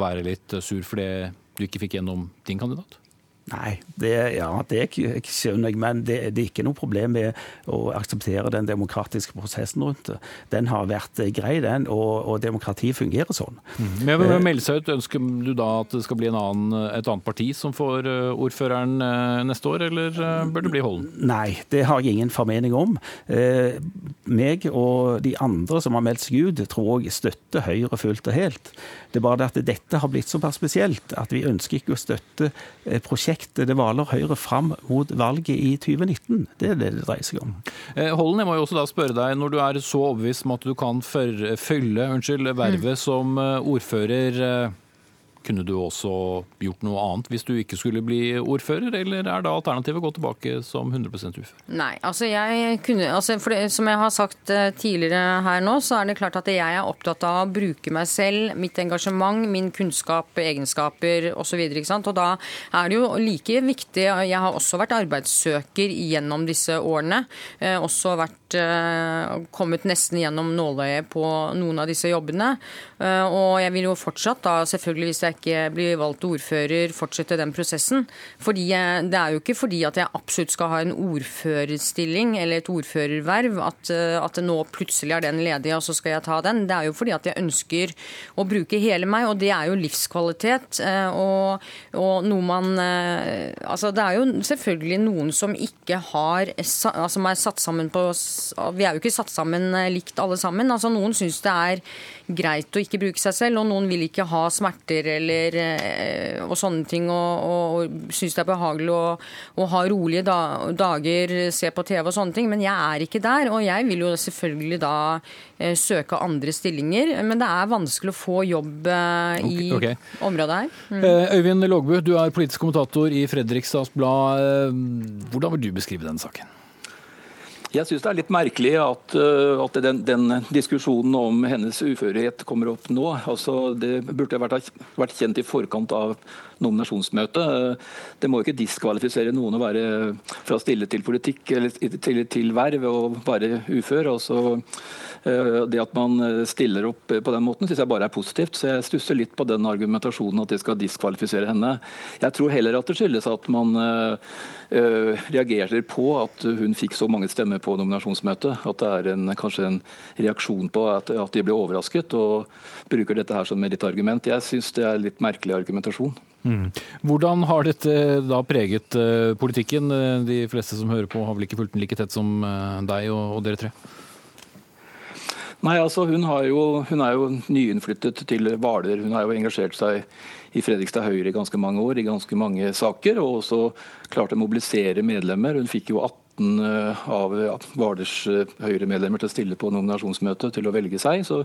være litt sur fordi du ikke fikk gjennom din kandidat? Nei, det, ja, det skjønner jeg, men det, det, er ikke noe problem med å akseptere den demokratiske prosessen rundt det. Den har vært grei, den, og, og demokrati fungerer sånn. Mm. Men Med melde seg ut, Ønsker du da at det skal bli annen, et annet parti som får eh, ordføreren eh, neste år, eller eh, bør det bli Holden? Nei, det har jeg ingen formening om. Eh, meg og de andre som har meldt seg ut, tror jeg støtter Høyre fullt og helt. Det er bare det at dette har blitt såpass spesielt at vi ønsker ikke å støtte prosjektet prosjektet det Hvaler Høyre fram mot valget i 2019. Det er det det dreier seg om. Eh, Holden, jeg må jo også da spørre deg, når du er så overbevist om at du kan følge unnskyld, vervet mm. som eh, ordfører eh, kunne du også gjort noe annet hvis du ikke skulle bli ordfører, eller er da alternativet å gå tilbake som 100% ufør? Nei, altså jeg kunne altså det, Som jeg har sagt eh, tidligere her nå, så er det klart at jeg er opptatt av å bruke meg selv, mitt engasjement, min kunnskap, egenskaper osv. Og, og da er det jo like viktig Jeg har også vært arbeidssøker gjennom disse årene. Eh, også vært eh, kommet nesten gjennom nåløyet på noen av disse jobbene. Og jeg vil jo fortsatt da, selvfølgelig hvis jeg ikke bli valgt ordfører, fortsette den prosessen. Fordi jeg, Det er jo ikke fordi at jeg absolutt skal ha en ordførerstilling eller et ordførerverv at, eh, at nå plutselig er den ledig, og så skal jeg ta den. Det er jo fordi at jeg ønsker å bruke hele meg, og det er jo livskvalitet. Eh, og, og noe man eh, Altså, det er jo selvfølgelig noen som ikke har altså, er satt sammen på Vi er jo ikke satt sammen likt alle sammen. Altså, noen syns det er greit å ikke bruke seg selv, og noen vil ikke ha smerter eller eh, og sånne ting, og, og, og syns det er behagelig å, å ha rolige da, dager, se på TV og sånne ting. Men jeg er ikke der, og jeg vil jo selvfølgelig da eh, søke andre stillinger. Men det er vanskelig å få jobb eh, i okay, okay. området her. Mm. Øyvind Lågbu, du er politisk kommentator i Fredrikstads Blad. Hvordan vil du beskrive denne saken? Jeg syns det er litt merkelig at, uh, at den, den, diskusjonen om hennes uførhet kommer opp nå. Altså, det burde vært, vært kjent i forkant av nominasjonsmøtet. Det må ikke diskvalifisere noen å være fra stille til politikk eller til, til verv og være ufør. Altså, det at man stiller opp på den måten, syns jeg bare er positivt. Så jeg stusser litt på den argumentasjonen at det skal diskvalifisere henne. Jeg tror heller at det skyldes at man reagerer på at hun fikk så mange stemmer på nominasjonsmøtet. At det er en, kanskje en reaksjon på at, at de ble overrasket, og bruker dette her som argument. Jeg syns det er litt merkelig argumentasjon. Mm. Hvordan har dette da preget politikken? Eh, de fleste som hører på har vel ikke fulgt den like tett som deg og, dere tre? Nei, altså hun, jo, hun, er jo nyinnflyttet til Hvaler. Hun har jo engasjert seg i Fredrikstad Høyre i ganske mange år, i ganske mange saker. Og også klart å mobilisere medlemmer. Hun fikk jo 18 av Hvalers Høyre-medlemmer til å stille på nominasjonsmøtet til å velge seg. Så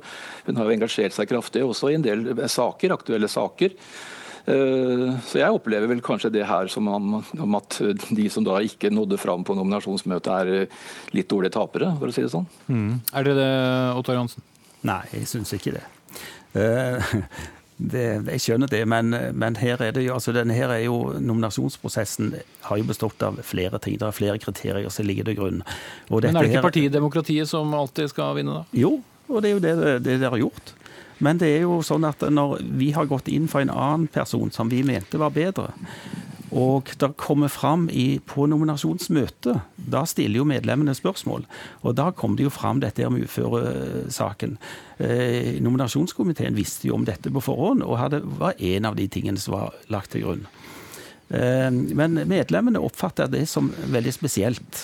hun har jo engasjert seg kraftig også i en del saker, aktuelle saker. Eh, så jeg opplever vel kanskje det her som om at de som da ikke nådde fram på nominasjonsmøtet, er eh, litt dårlige tapere, for å si det sånn. Mm. Er det det, Ottar Jansen? Nei, jeg syns ikke det. Uh, det. Jeg skjønner det, men, men, her er det jo, altså denne her er jo, nominasjonsprosessen har jo bestått av flere ting. Det er flere kriterier som ligger til grunn. men er det ikke partidemokratiet som alltid skal vinne, da? Jo, og det er jo det, det dere har gjort. Men det er jo sånn at når vi har gått inn for en annen person som vi mente var bedre, og det kommer fram i, på nominasjonsmøtet, da stiller jo medlemmene spørsmål. Og da kom det jo fram dette med uføresaken. Eh, nominasjonskomiteen visste jo om dette på forhånd, og hadde, var en av de tingene som var lagt til grunn. Eh, men medlemmene oppfatter det som veldig spesielt.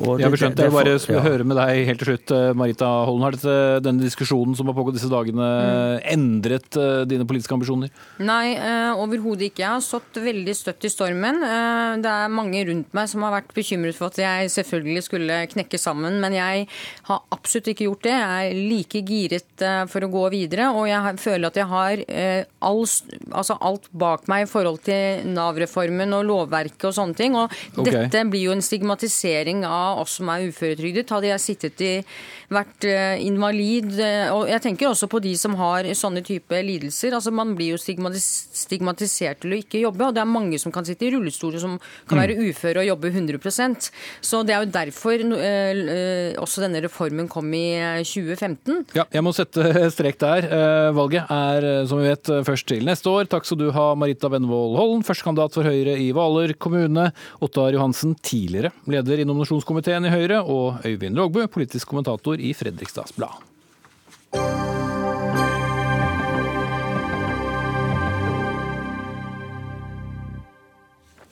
Og jeg det. Jeg bare ja. høre med deg helt til slutt, eh, Marita Holm. Har dette, denne diskusjonen som har pågått disse dagene, mm. endret uh, dine politiske ambisjoner? Nei, uh, overhodet ikke. Jeg har stått veldig støtt i stormen. Uh, det er mange rundt meg som har vært bekymret for at jeg selvfølgelig skulle knekke sammen, men jeg har absolutt ikke gjort det. Jeg er like giret uh, for å gå videre, og jeg føler at jeg har all, altså alt bak meg i forhold til Nav-reformen og lovverket og sånne ting. Og okay. dette blir jo en stigmatisering av oss som er uføretrygdet. Hadde jeg sittet i vært eh, invalid eh, Og jeg tenker også på de som har sånne type lidelser. altså Man blir jo stigmatisert til å ikke jobbe, og det er mange som kan sitte i rullestol som kan mm. være uføre og jobbe 100% Så det er jo derfor eh, også denne reformen kom i 2015. Ja, jeg må sette strek der. Valget er som vi vet først til neste år. Takk skal du ha, Marita Benvold Holm, førstekandidat for Høyre i Hvaler kommune. Ottar Johansen, tidligere leder i nominasjonskomiteen i Høyre, og Øyvind Rågbu, politisk kommentator i Fredrikstads Blad.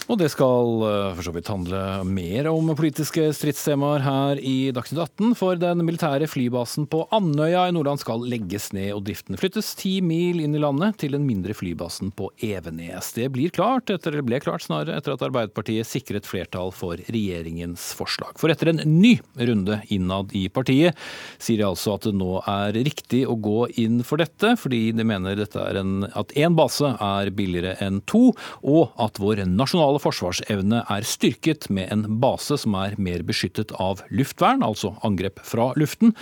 Og det skal eh, for så vidt handle mer om politiske stridstemaer her i Dagsnytt 18, for den militære flybasen på Andøya i Nordland skal legges ned og driften flyttes ti mil inn i landet til den mindre flybasen på Evenes. Det blir klart, etter, ble klart snarere etter at Arbeiderpartiet sikret flertall for regjeringens forslag. For etter en ny runde innad i partiet sier de altså at det nå er riktig å gå inn for dette, fordi de mener en, at én base er billigere enn to, og at vår nasjonale nasjonale forsvarsevne er styrket med en base som er mer beskyttet av luftvern, altså angrep fra luften.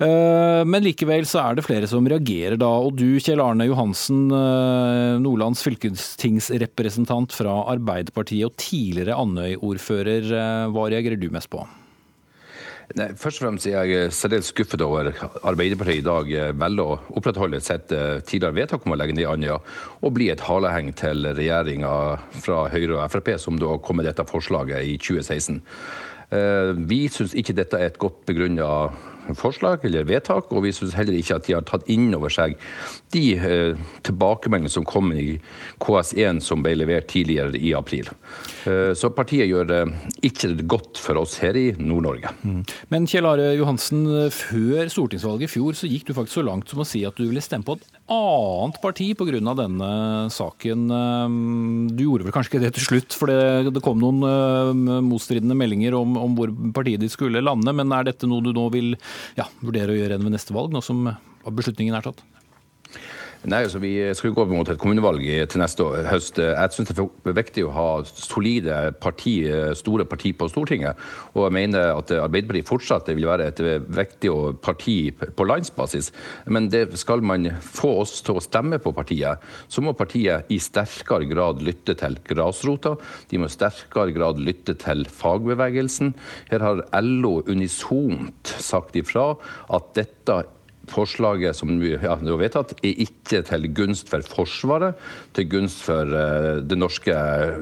Eh, men likevel så er det flere som reagerer da. Og du Kjell Arne Johansen, eh, Nordlands fylkestingsrepresentant fra Arbeiderpartiet og tidligere Andøy-ordfører, eh, hva reagerer du mest på? Nei, først og fremst er jeg særdeles skuffet over Arbeiderpartiet i dag eh, velger å opprettholde sitt eh, tidligere vedtak om å legge ned Andøya, og bli et haleheng til regjeringa fra Høyre og Frp, som da kom med dette forslaget i 2016. Eh, vi syns ikke dette er et godt begrunna forslag eller vedtak, og vi syns heller ikke at de har tatt inn over seg de eh, tilbakemeldingene som kom i KS1 som ble levert tidligere i april. Eh, så partiet gjør det ikke godt for oss her i Nord-Norge. Mm. Men Kjell Are Johansen, før stortingsvalget i fjor så gikk du faktisk så langt som å si at du ville stemme på et annet parti pga. denne saken. Eh, du gjorde vel kanskje ikke det til slutt, for det, det kom noen motstridende meldinger om, om hvor partiet ditt skulle lande. Men er dette noe du nå vil ja, vurdere å gjøre enn ved neste valg, nå som beslutningen er tatt? Nei, altså Vi skal gå mot et kommunevalg til neste år, høst. Jeg syns det er viktig å ha solide parti, store parti på Stortinget. Og jeg mener at Arbeiderpartiet fortsatt vil være et viktig parti på landsbasis. Men det skal man få oss til å stemme på partiet, så må partiet i sterkere grad lytte til grasrota. De må i sterkere grad lytte til fagbevegelsen. Her har LO unisont sagt ifra at dette forslaget som ja, er vedtatt, er ikke til gunst for Forsvaret, til gunst for uh, det norske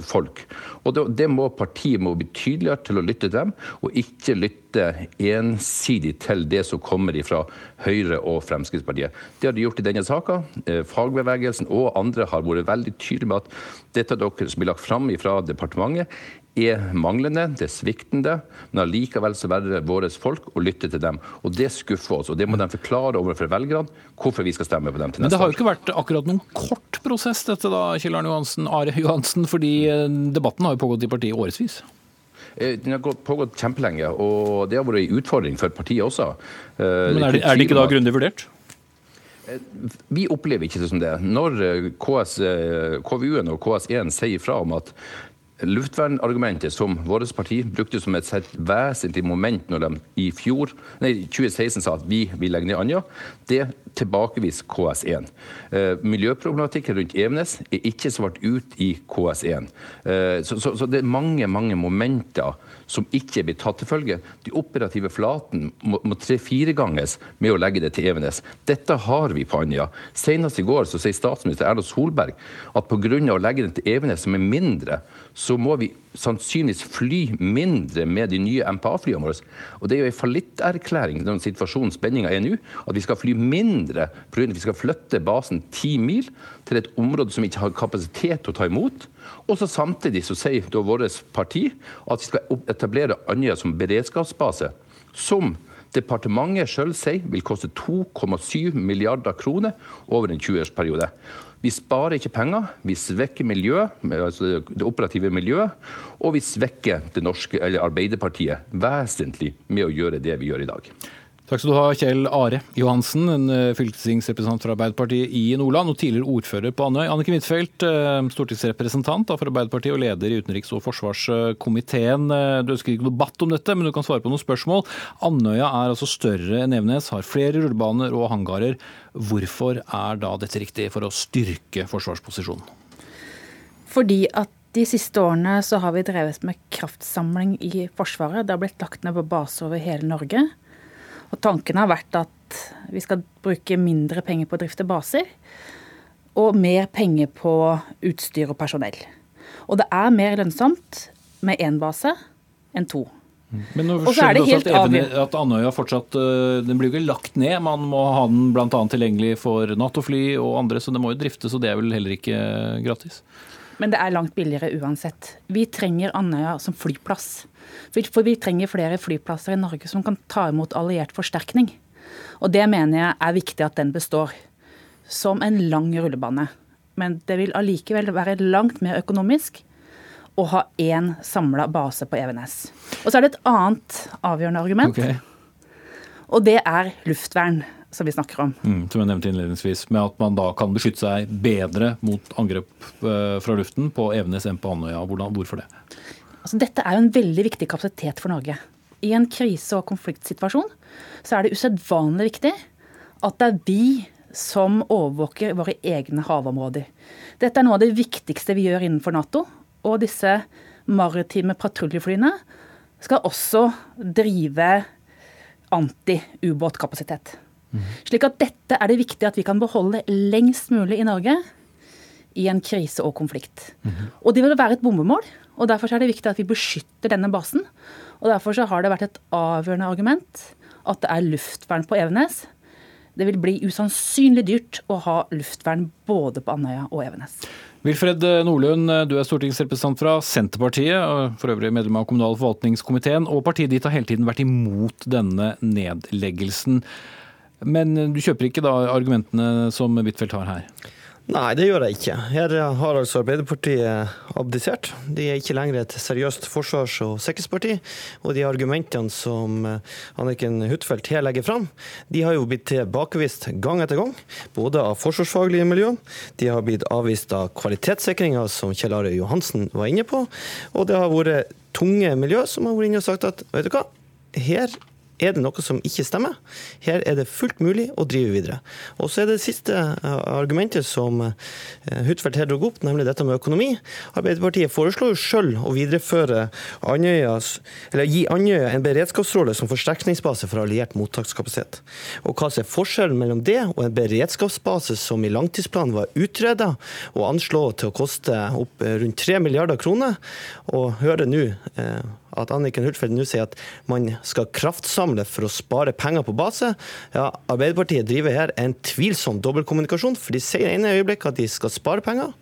folk. Og det, det, må Partiet må bli tydeligere til å lytte til dem, og ikke lytte ensidig til det som kommer fra Høyre og Fremskrittspartiet. Det har de gjort i denne saka. Eh, fagbevegelsen og andre har vært veldig tydelige med at dette dere som blir lagt fram fra departementet, er manglende, det er sviktende, men allikevel så velger våre folk å lytte til dem. Og Det skuffer oss, og det må de forklare overfor velgerne hvorfor vi skal stemme på dem til neste år. Men det har jo ikke vært akkurat noen kort prosess dette da, Kjell Arne Johansen, Are Johansen, fordi eh, debatten har jo pågått i partiet årevis? Eh, den har pågått kjempelenge, og det har vært en utfordring for partiet også. Eh, men Er det, er det ikke da grundig vurdert? Vi opplever ikke det som det. Når KS, KVU-en og KS1 sier fra om at luftvernargumentet som vårt parti brukte som et vesentlig moment når de i fjor, nei, 2016 sa at vi vil legge ned Andøya, det tilbakeviser KS1. Eh, miljøproblematikken rundt Evenes er ikke svart ut i KS1. Eh, så, så, så, det er mange mange momenter som ikke blir tatt til følge. De operative flaten må, må tre-fire ganges med å legge det til Evenes. Dette har vi på Andøya. Senest i går så sier statsminister Erna Solberg at pga. å legge den til Evenes, som er mindre, så må vi sannsynligvis fly mindre med de nye MPA-flyene våre. Og Det er jo en fallitterklæring den situasjonen spenninga er nå, at vi skal fly mindre pga. vi skal flytte basen ti mil til et område som ikke har kapasitet til å ta imot. Og så Samtidig så sier da vårt parti at vi skal etablere Andøya som beredskapsbase. som departementet sjøl sier vil koste 2,7 milliarder kroner over en 20-årsperiode. Vi sparer ikke penger, vi svekker miljøet, altså det operative miljøet, og vi svekker det norske, eller Arbeiderpartiet vesentlig med å gjøre det vi gjør i dag. Takk skal du ha, Kjell Are Johansen, en eh, fylkestingsrepresentant fra Arbeiderpartiet i Nordland og tidligere ordfører på Andøy. Anniken Huitfeldt, eh, stortingsrepresentant for Arbeiderpartiet og leder i utenriks- og forsvarskomiteen. Eh, du ønsker ikke debatt om dette, men du kan svare på noen spørsmål. Andøya er altså større enn Evenes, har flere rullebaner og hangarer. Hvorfor er da dette riktig for å styrke forsvarsposisjonen? Fordi at de siste årene så har vi drevet med kraftsamling i Forsvaret. Det har blitt lagt ned på baser over hele Norge. Og tanken har vært at vi skal bruke mindre penger på å drifte baser, og mer penger på utstyr og personell. Og det er mer lønnsomt med én base enn to. Men nå skjønner du også at, at Andøya fortsatt eh, den blir jo ikke lagt ned. Man må ha den bl.a. tilgjengelig for Nato-fly og andre, så det må jo driftes. Og det er vel heller ikke gratis? Men det er langt billigere uansett. Vi trenger Andøya som flyplass. For vi trenger flere flyplasser i Norge som kan ta imot alliert forsterkning. Og det mener jeg er viktig at den består. Som en lang rullebane. Men det vil allikevel være langt mer økonomisk å ha én samla base på Evenes. Og så er det et annet avgjørende argument. Okay. Og det er luftvern som vi snakker om. Mm, som jeg nevnte innledningsvis, Med at man da kan beskytte seg bedre mot angrep eh, fra luften på Evenes enn på Andøya. Hvorfor det? Altså, dette er jo en veldig viktig kapasitet for Norge. I en krise- og konfliktsituasjon så er det usedvanlig viktig at det er vi som overvåker våre egne havområder. Dette er noe av det viktigste vi gjør innenfor Nato. Og disse maritime patruljeflyene skal også drive anti-ubåtkapasitet. Slik at dette er det viktig at vi kan beholde lengst mulig i Norge i en krise og konflikt. Og det vil være et bombemål. Og Derfor er det viktig at vi beskytter denne basen. Og Derfor har det vært et avgjørende argument at det er luftvern på Evenes. Det vil bli usannsynlig dyrt å ha luftvern både på Andøya og Evenes. Wilfred Nordlund, du er stortingsrepresentant fra Senterpartiet, og for øvrig medlem av kommunal- og forvaltningskomiteen. Og partiet ditt har hele tiden vært imot denne nedleggelsen. Men du kjøper ikke da argumentene som Huitfeldt har her? Nei, det gjør jeg ikke. Her har altså Arbeiderpartiet abdisert. De er ikke lenger et seriøst forsvars- og sikkerhetsparti. Og de argumentene som eh, Anniken Huitfeldt her legger fram, de har jo blitt tilbakevist gang etter gang. Både av forsvarsfaglige miljø, de har blitt avvist av kvalitetssikringa, som Kjell Are Johansen var inne på. Og det har vært tunge miljø som har vært inne og sagt at vet du hva, her er det noe som ikke stemmer. Her er det fullt mulig å drive videre. Og så er det siste eh, argumentet som eh, Huitfeldt her dro opp, nemlig dette med økonomi. Arbeiderpartiet foreslår jo selv å videreføre Andøyas, eller gi Andøya en beredskapsrolle som forsterkningsbase for alliert mottakskapasitet. Og hva er forskjellen mellom det og en beredskapsbase som i langtidsplanen var utreda og anslått til å koste opp rundt 3 milliarder kroner, og hører nå eh, at Anniken Huitfeldt nå sier at man skal kraftsamle for å spare penger på base. Ja, Arbeiderpartiet driver her en tvilsom dobbeltkommunikasjon, for de sier i ene øyeblikk at de skal spare penger.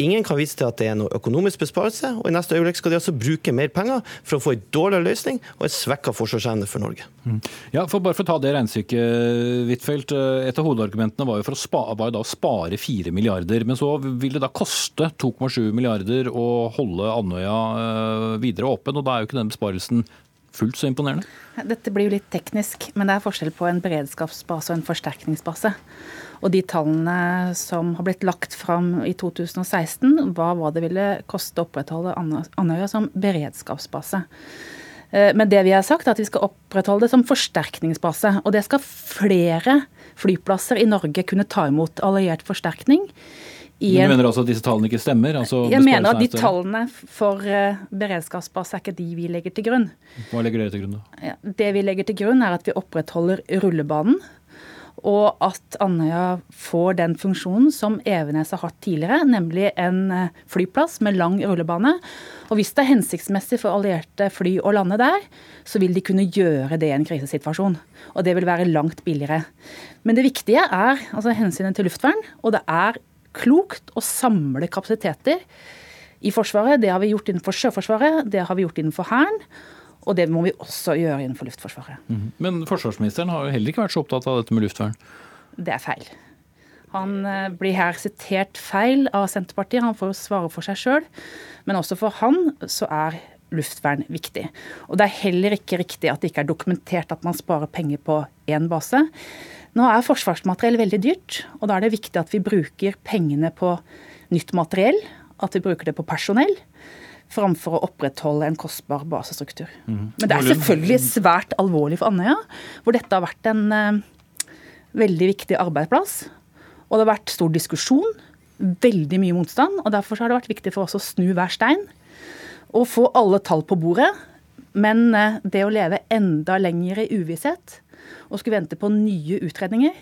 Ingen kan vise til at det er noe økonomisk besparelse, og i neste øyeblikk skal de altså bruke mer penger for å få en dårligere løsning og en svekka forsvarsevne for Norge. Mm. Ja, for Bare for å ta det regnestykket, Huitfeldt. Et av hovedargumentene var jo for å spare, var jo da spare 4 milliarder. Men så vil det da koste 2,7 milliarder å holde Andøya eh, videre åpen, og da er jo ikke den besparelsen fullt så imponerende? Dette blir jo litt teknisk, men det er forskjell på en beredskapsbase og en forsterkningsbase. Og de tallene som har blitt lagt fram i 2016, var hva det ville koste å opprettholde Andøya som beredskapsbase. Eh, men det vi har sagt, er at vi skal opprettholde det som forsterkningsbase. Og det skal flere flyplasser i Norge kunne ta imot alliert forsterkning. Men du mener altså at disse tallene ikke stemmer? Altså jeg mener at de tallene for eh, beredskapsbase er ikke de vi legger til grunn. Hva legger dere til grunn da? Det vi legger til grunn er at vi opprettholder rullebanen og at Andøya får den funksjonen som Evenes har hatt tidligere, nemlig en eh, flyplass med lang rullebane. Og hvis det er hensiktsmessig for allierte fly å lande der, så vil de kunne gjøre det i en krisesituasjon. Og det vil være langt billigere. Men det viktige er altså hensynet til luftvern, og det er klokt å samle kapasiteter i Forsvaret. Det har vi gjort innenfor Sjøforsvaret, det har vi gjort innenfor Hæren. Og det må vi også gjøre innenfor Luftforsvaret. Mm. Men forsvarsministeren har jo heller ikke vært så opptatt av dette med luftvern? Det er feil. Han eh, blir her sitert feil av Senterpartiet. Han får jo svare for seg sjøl. Men også for han så er luftvern viktig. Og det er heller ikke riktig at det ikke er dokumentert at man sparer penger på én base. Nå er forsvarsmateriell veldig dyrt, og da er det viktig at vi bruker pengene på nytt materiell, at vi bruker det på personell framfor å opprettholde en kostbar basestruktur. Mm. Men det er selvfølgelig svært alvorlig for Andøya, hvor dette har vært en eh, veldig viktig arbeidsplass. Og det har vært stor diskusjon, veldig mye motstand. og Derfor har det vært viktig for oss å snu hver stein og få alle tall på bordet. Men eh, det å leve enda lenger i uvisshet og skulle vente på nye utredninger,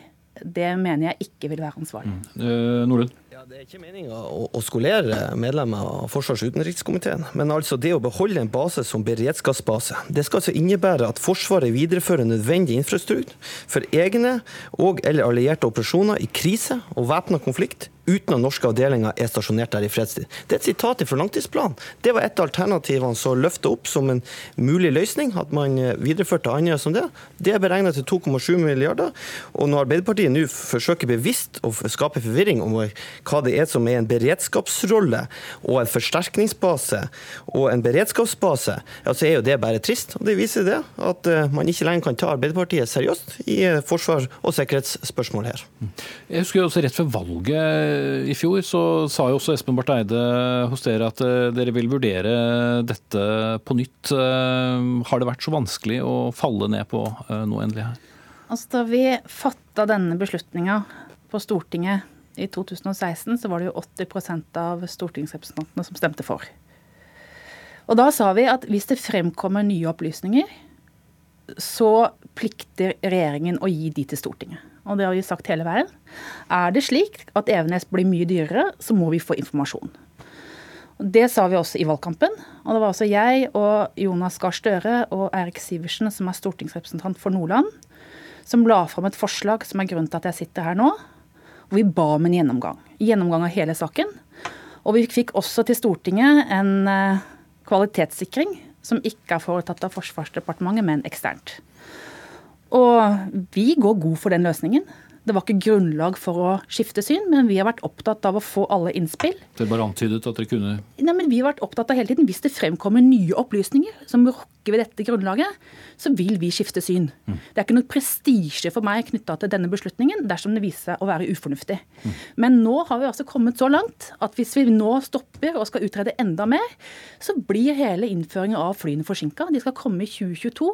det mener jeg ikke vil være ansvarlig. Mm. Eh, Nordlund? Ja, Det er ikke meninga å, å, skolere medlemmer av forsvars- og utenrikskomiteen. Men altså det å beholde en base som beredskapsbase, det skal altså innebære at Forsvaret viderefører nødvendig infrastruktur for egne og eller allierte operasjoner i krise og væpna konflikt uten at norske avdelinger er stasjonert der i fredstid. Det er et sitat fra langtidsplanen. Det var et av alternativene som løfta opp som en mulig løsning, at man videreførte Andøya som det. Det er beregna til 2,7 milliarder. Og når Arbeiderpartiet nå forsøker bevisst å skape forvirring om hva det er som er en beredskapsrolle og en forsterkningsbase og en beredskapsbase, ja, så er jo det bare trist. Og det viser det at eh, man ikke lenger kan ta Arbeiderpartiet seriøst i eh, forsvar- og sikkerhetsspørsmål her. Jeg husker også rett før valget i fjor så sa jo også Espen Barth Eide hos dere at eh, dere vil vurdere dette på nytt. Eh, har det vært så vanskelig å falle ned på eh, noe endelig her? Altså, da vi fatta denne beslutninga på Stortinget i 2016, så var det jo 80% av stortingsrepresentantene som stemte for. Og da sa vi at hvis det fremkommer nye opplysninger, så plikter regjeringen å gi de til Stortinget og det har vi sagt hele veien. Er det slik at Evenes blir mye dyrere, så må vi få informasjon. Det sa vi også i valgkampen. Og det var altså jeg og Jonas Gahr Støre og Eirik Sivertsen, som er stortingsrepresentant for Nordland, som la fram et forslag som er grunnen til at jeg sitter her nå. Og vi ba om en gjennomgang. Gjennomgang av hele saken. Og vi fikk også til Stortinget en eh, kvalitetssikring som ikke er foretatt av Forsvarsdepartementet, men eksternt. Og vi går god for den løsningen. Det var ikke grunnlag for å skifte syn, men vi har vært opptatt av å få alle innspill. Dere bare antydet at dere kunne Nei, men Vi har vært opptatt av hele tiden, hvis det fremkommer nye opplysninger som rokker ved dette grunnlaget, så vil vi skifte syn. Mm. Det er ikke noe prestisje for meg knytta til denne beslutningen dersom det viser seg å være ufornuftig. Mm. Men nå har vi altså kommet så langt at hvis vi nå stopper og skal utrede enda mer, så blir hele innføringen av flyene forsinka. De skal komme i 2022.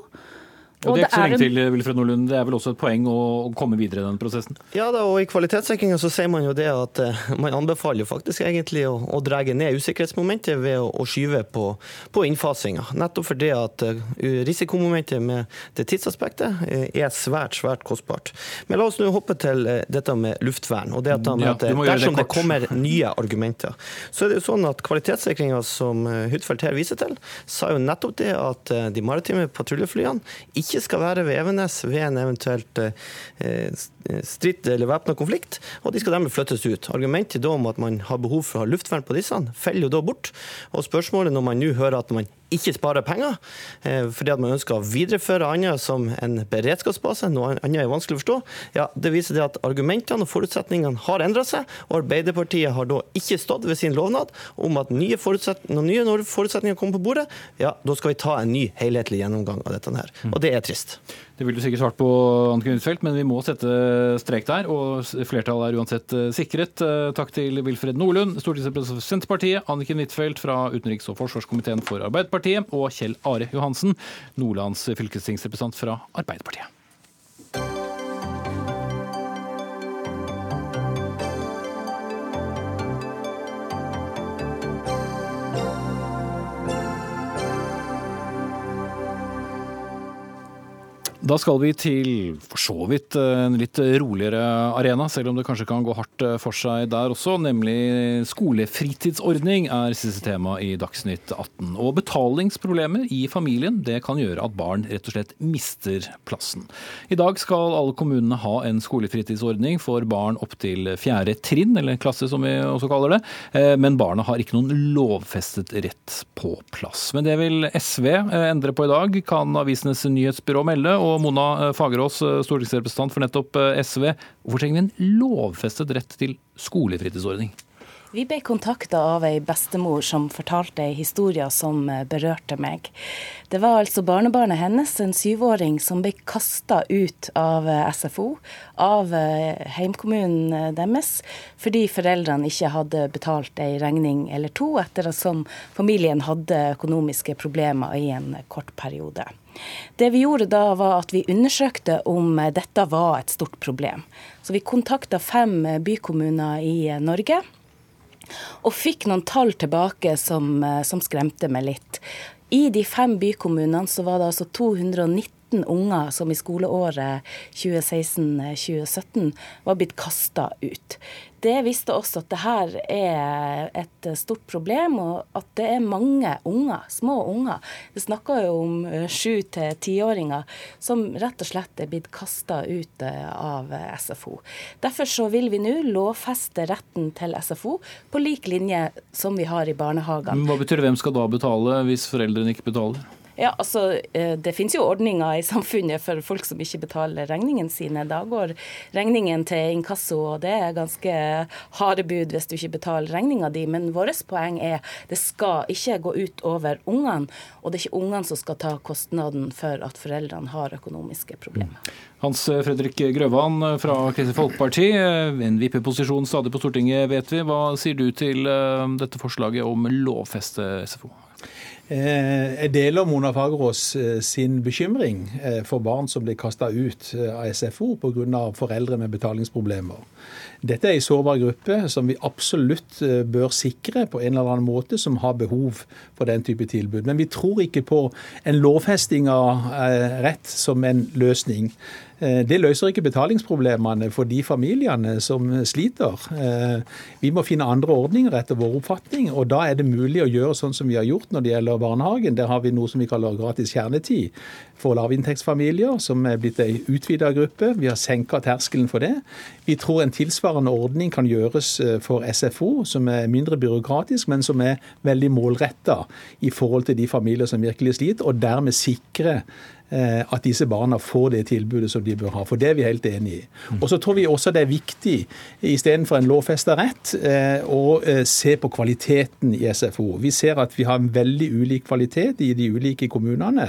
Og det er ikke så lenge til, Wilfred Nordlund. Det er vel også et poeng å, komme videre i den prosessen? Ja, da, og i kvalitetssikringa så sier man jo det at uh, man anbefaler faktisk egentlig å, å dra ned usikkerhetsmomentet ved å, å skyve på, på innfasinga. Nettopp fordi at uh, risikomomentet med det tidsaspektet uh, er svært, svært kostbart. Men la oss nå hoppe til dette med luftvern. og det at, ja, at Dersom det, det, kommer nye argumenter, så er det jo sånn at kvalitetssikringa som Huitfeldt her viser til, sa jo nettopp det at de maritime patruljeflyene ikke ikke skal være ved Evenes ved en eventuelt eh, strid eller væpna konflikt, og de skal dermed flyttes ut. Argumentet da om at man har behov for å ha luftvern på disse, faller jo da bort. Og spørsmålet når man nå hører at man ikke sparer penger, eh, fordi at man ønsker å videreføre Andøya som en beredskapsbase, noe annet er vanskelig å forstå, ja, det viser det at argumentene og forutsetningene har endra seg, og Arbeiderpartiet har da ikke stått ved sin lovnad om at nye når nye forutsetninger kommer på bordet, ja, da skal vi ta en ny helhetlig gjennomgang av dette her. Og det er trist. Det vil du sikkert svart på, Anniken Huitfeldt, men vi må sette strek der. Og flertallet er uansett eh, sikret. Eh, takk til Wilfred Nordlund, stortingsrepresentant for Senterpartiet, Anniken Huitfeldt fra utenriks- og forsvarskomiteen for Arbeiderpartiet, og Kjell Are Johansen, Nordlands fylkestingsrepresentant fra Arbeiderpartiet. Da skal vi til for så vidt eh, en litt roligere arena, selv om det kanskje kan gå hardt eh, for seg der også. Nemlig skolefritidsordning er siste tema i Dagsnytt 18. Og betalingsproblemer i familien det kan gjøre at barn rett og slett mister plassen. I dag skal alle kommunene ha en skolefritidsordning for barn opptil fjerde trinn, eller klasse som vi også kaller det. Eh, men barna har ikke noen lovfestet rett på plass. Men det vil SV endre på i dag, kan Avisenes nyhetsbyrå melde. og Mona eh, Fagerås, eh, stortingsrepresentant for nettopp eh, SV. Hvorfor trenger vi en lovfestet rett til skolefritidsordning? Vi ble kontakta av ei bestemor som fortalte ei historie som berørte meg. Det var altså barnebarnet hennes, en syvåring, som ble kasta ut av SFO, av heimkommunen deres, fordi foreldrene ikke hadde betalt ei regning eller to, etter at familien hadde økonomiske problemer i en kort periode. Det vi gjorde da, var at vi undersøkte om dette var et stort problem. Så vi kontakta fem bykommuner i Norge. Og fikk noen tall tilbake som, som skremte meg litt. I de fem bykommunene så var det altså 219 unger som i skoleåret 2016-2017 var blitt kasta ut det viste oss at det her er et stort problem, og at det er mange unger, små unger. Vi snakker jo om eh, sju til tiåringer som rett og slett er blitt kasta ut eh, av SFO. Derfor så vil vi nå lovfeste retten til SFO på lik linje som vi har i barnehagene. Hva betyr det? Hvem skal da betale hvis foreldrene ikke betaler? Ja, altså, eh, Det finnes jo ordninger i samfunnet for folk som ikke betaler regningene sine. Da går regningen til inkasso, og det er ganske harde bud hvis du ikke betaler regninga di. Men vårt poeng er det skal ikke gå ut over ungene, og det er ikke ungene som skal ta kostnaden for at foreldrene har økonomiske problemer. Hans Fredrik Grøvan fra Kristelig Folkeparti, en vippeposisjon stadig på Stortinget, vet vi. Hva sier du til eh, dette forslaget om lovfeste SFO? Eh, jeg deler Mona Fagerås eh, sin bekymring eh, for barn som blir kasta ut av SFO pga. foreldre med betalingsproblemer. Dette er en sårbar gruppe som vi absolutt bør sikre på en eller annen måte, som har behov for den type tilbud. Men vi tror ikke på en lovfesting av rett som en løsning. Eh, det løser ikke betalingsproblemene for de familiene som sliter. Eh, vi må finne andre ordninger etter vår oppfatning, og da er det mulig å gjøre sånn som vi har gjort når det gjelder barnehagen. Der har vi noe som vi kaller gratis kjernetid for lavinntektsfamilier, som er blitt ei utvida gruppe. Vi har senka terskelen for det. Vi tror en tilsvarende ordning kan gjøres eh, for SFO, som er mindre byråkratisk, men som er veldig målretta i forhold til de familier som virkelig sliter, og dermed sikre at disse barna får det tilbudet som de bør ha. For det er vi helt enig i. Og så tror vi også det er viktig, istedenfor en lovfesta rett, å se på kvaliteten i SFO. Vi ser at vi har en veldig ulik kvalitet i de ulike kommunene.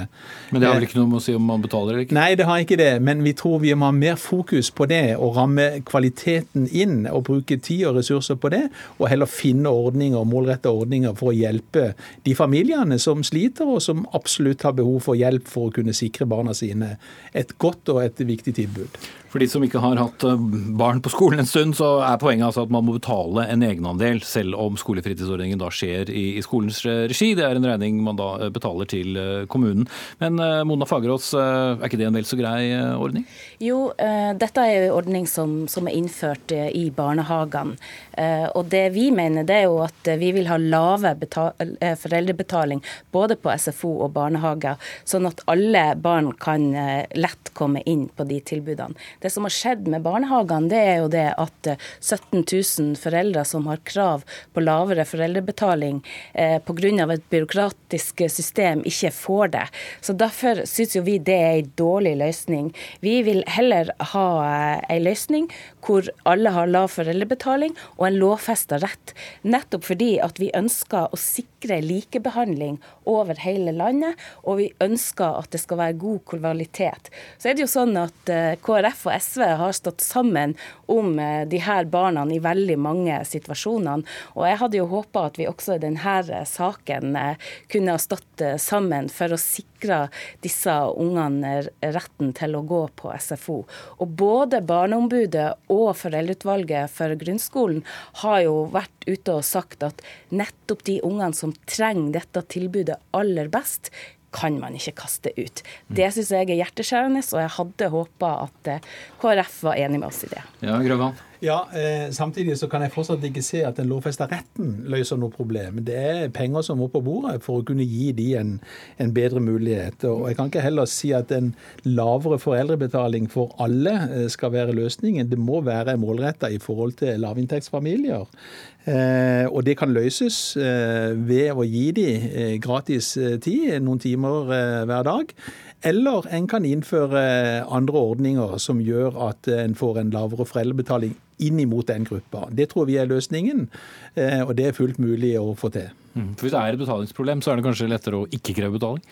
Men det har vel ikke noe med å si om man betaler eller ikke? Nei, det har ikke det. Men vi tror vi må ha mer fokus på det, og ramme kvaliteten inn. Og bruke tid og ressurser på det, og heller finne ordninger, målrette ordninger for å hjelpe de familiene som sliter, og som absolutt har behov for hjelp for å kunne sikre barna sine et godt og et viktig tilbud. For de som ikke har hatt eh, barn på skolen en stund, så er poenget altså at man må betale en egenandel, selv om skolefritidsordningen da skjer i, i skolens regi. Det er en regning man da eh, betaler til eh, kommunen. Men Mona Fagerås, er ikke det en vel så grei ordning? Jo, dette er en ordning som, som er innført i barnehagene. Og det vi mener, det er jo at vi vil ha lave foreldrebetaling både på SFO og barnehager, sånn at alle barn kan lett komme inn på de tilbudene. Det som har skjedd med barnehagene, det er jo det at 17 eh, 000 foreldre som har krav på lavere foreldrebetaling eh, pga. et byråkratisk system, ikke får det. Så Derfor syns vi det er en dårlig løsning. Vi vil heller ha eh, en løsning hvor alle har lav foreldrebetaling og en lovfesta rett. Nettopp fordi at vi ønsker å sikre likebehandling over hele landet, og vi ønsker at det skal være god kvalitet. Så er det jo sånn at eh, KrF og SV har stått sammen om eh, de her barna i veldig mange situasjoner. Og jeg hadde jo håpa at vi også i denne saken eh, kunne ha stått sammen for å sikre disse ungene retten til å gå på SFO. Og både Barneombudet og Foreldreutvalget for grunnskolen har jo vært ute og sagt at nettopp de ungene som trenger dette tilbudet aller best, kan man ikke kaste ut. Det syns jeg er hjerteskjærende, og jeg hadde håpa at eh, KrF var enig med oss i det. Ja, Grøvan. Ja, eh, Samtidig så kan jeg fortsatt ikke se at den lovfesta retten løser noe problem. Det er penger som må på bordet for å kunne gi de en, en, bedre mulighet. Og Jeg kan ikke heller si at en lavere foreldrebetaling for alle eh, skal være løsningen. Det må være målretta i forhold til lavinntektsfamilier. Eh, og det kan løses eh, ved å gi de eh, gratis tid, noen timer hver dag. Eller en kan innføre andre ordninger som gjør at en får en lavere foreldrebetaling inn imot den gruppa. Det tror vi er løsningen, og det er fullt mulig å få til. Mm. For Hvis det er et betalingsproblem, så er det kanskje lettere å ikke kreve betaling?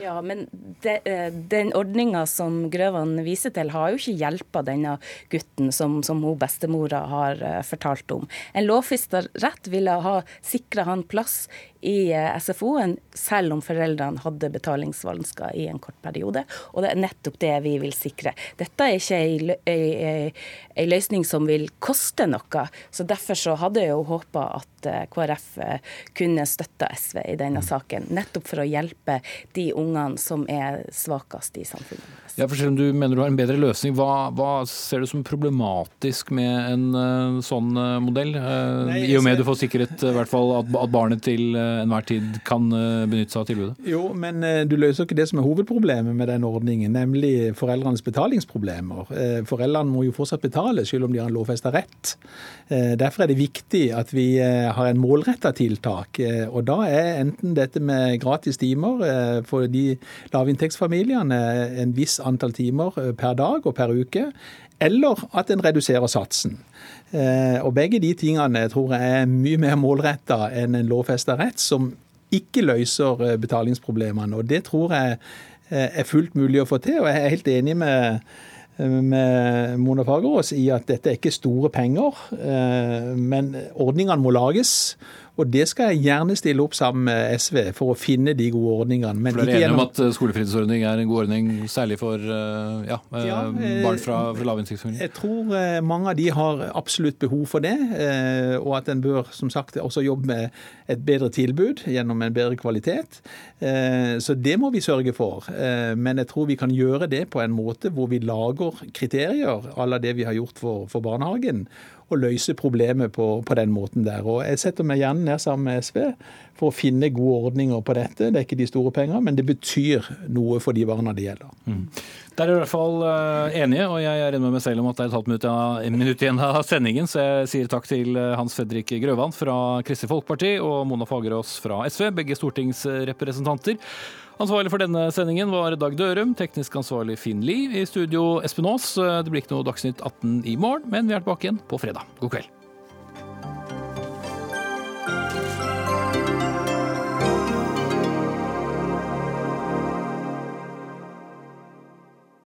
Ja, men de, eh, den ordninga som Grøvan viser til, har jo ikke hjelpa denne gutten som, som hun bestemora har uh, fortalt om. En lovfesta rett ville ha sikra han plass i uh, SFO-en, selv om foreldrene hadde betalingsvansker i en kort periode. Og det er nettopp det vi vil sikre. Dette er ikke ei, løsning som vil koste noe, så derfor så hadde jeg jo håpa at uh, KrF kunne støtta SV i denne saken, nettopp for å hjelpe de unge ungene som er svakest i samfunnet. Ja, for Selv om du mener du har en bedre løsning, hva, hva ser du som problematisk med en uh, sånn uh, modell? Uh, Nei, I og med du får sikret hvert fall at, at, barnet til enhver tid kan benytte seg av tilbudet? Jo, men du løser ikke det som er hovedproblemet med den ordningen, nemlig foreldrenes betalingsproblemer. Foreldrene må jo fortsatt betale, selv om de har en lovfesta rett. Derfor er det viktig at vi har en målretta tiltak. Og da er enten dette med gratis timer for de lavinntektsfamiliene en viss antall timer eh, per dag og per uke, eller at en reduserer satsen. Eh, og Begge de tingene tror jeg er mye mer målretta enn en lovfesta rett, som ikke løser eh, betalingsproblemene. Og Det tror jeg er fullt mulig å få til. og Jeg er helt enig med, med Mona Fagerås i at dette er ikke store penger, men ordningene må lages. Og det skal jeg gjerne stille opp sammen med SV for å finne de gode ordningene. Men for dere er enige om at eh, skolefritidsordning er en god ordning, særlig for eh, ja, eh, ja, barn fra, fra lavinntektsfamilier? Jeg tror mange av de har absolutt behov for det, og at en bør som sagt også jobbe med et bedre tilbud gjennom en bedre kvalitet. Så det må vi sørge for. Men jeg tror vi kan gjøre det på en måte hvor vi lager kriterier à la det vi har gjort for, for barnehagen å løse problemet på, på, den måten der. Og Jeg setter meg gjerne ned sammen med SV for å finne gode ordninger på dette. Det er ikke de store pengene, men det betyr noe for de barna det gjelder. Mm. Der er i hvert fall uh, enige, og jeg er enig med meg selv om at det er et halvt minutt, ja, minutt igjen av sendingen, så jeg sier takk til eh, Hans Fredrik Grøvan fra Kristelig Folkeparti og Mona Fagerås fra SV, begge stortingsrepresentanter. Ansvarlig for denne sendingen var Dag Dørum, teknisk ansvarlig Finn Lie. I studio Espen Aas. Det blir ikke noe Dagsnytt 18 i morgen, men vi er tilbake igjen på fredag. God kveld.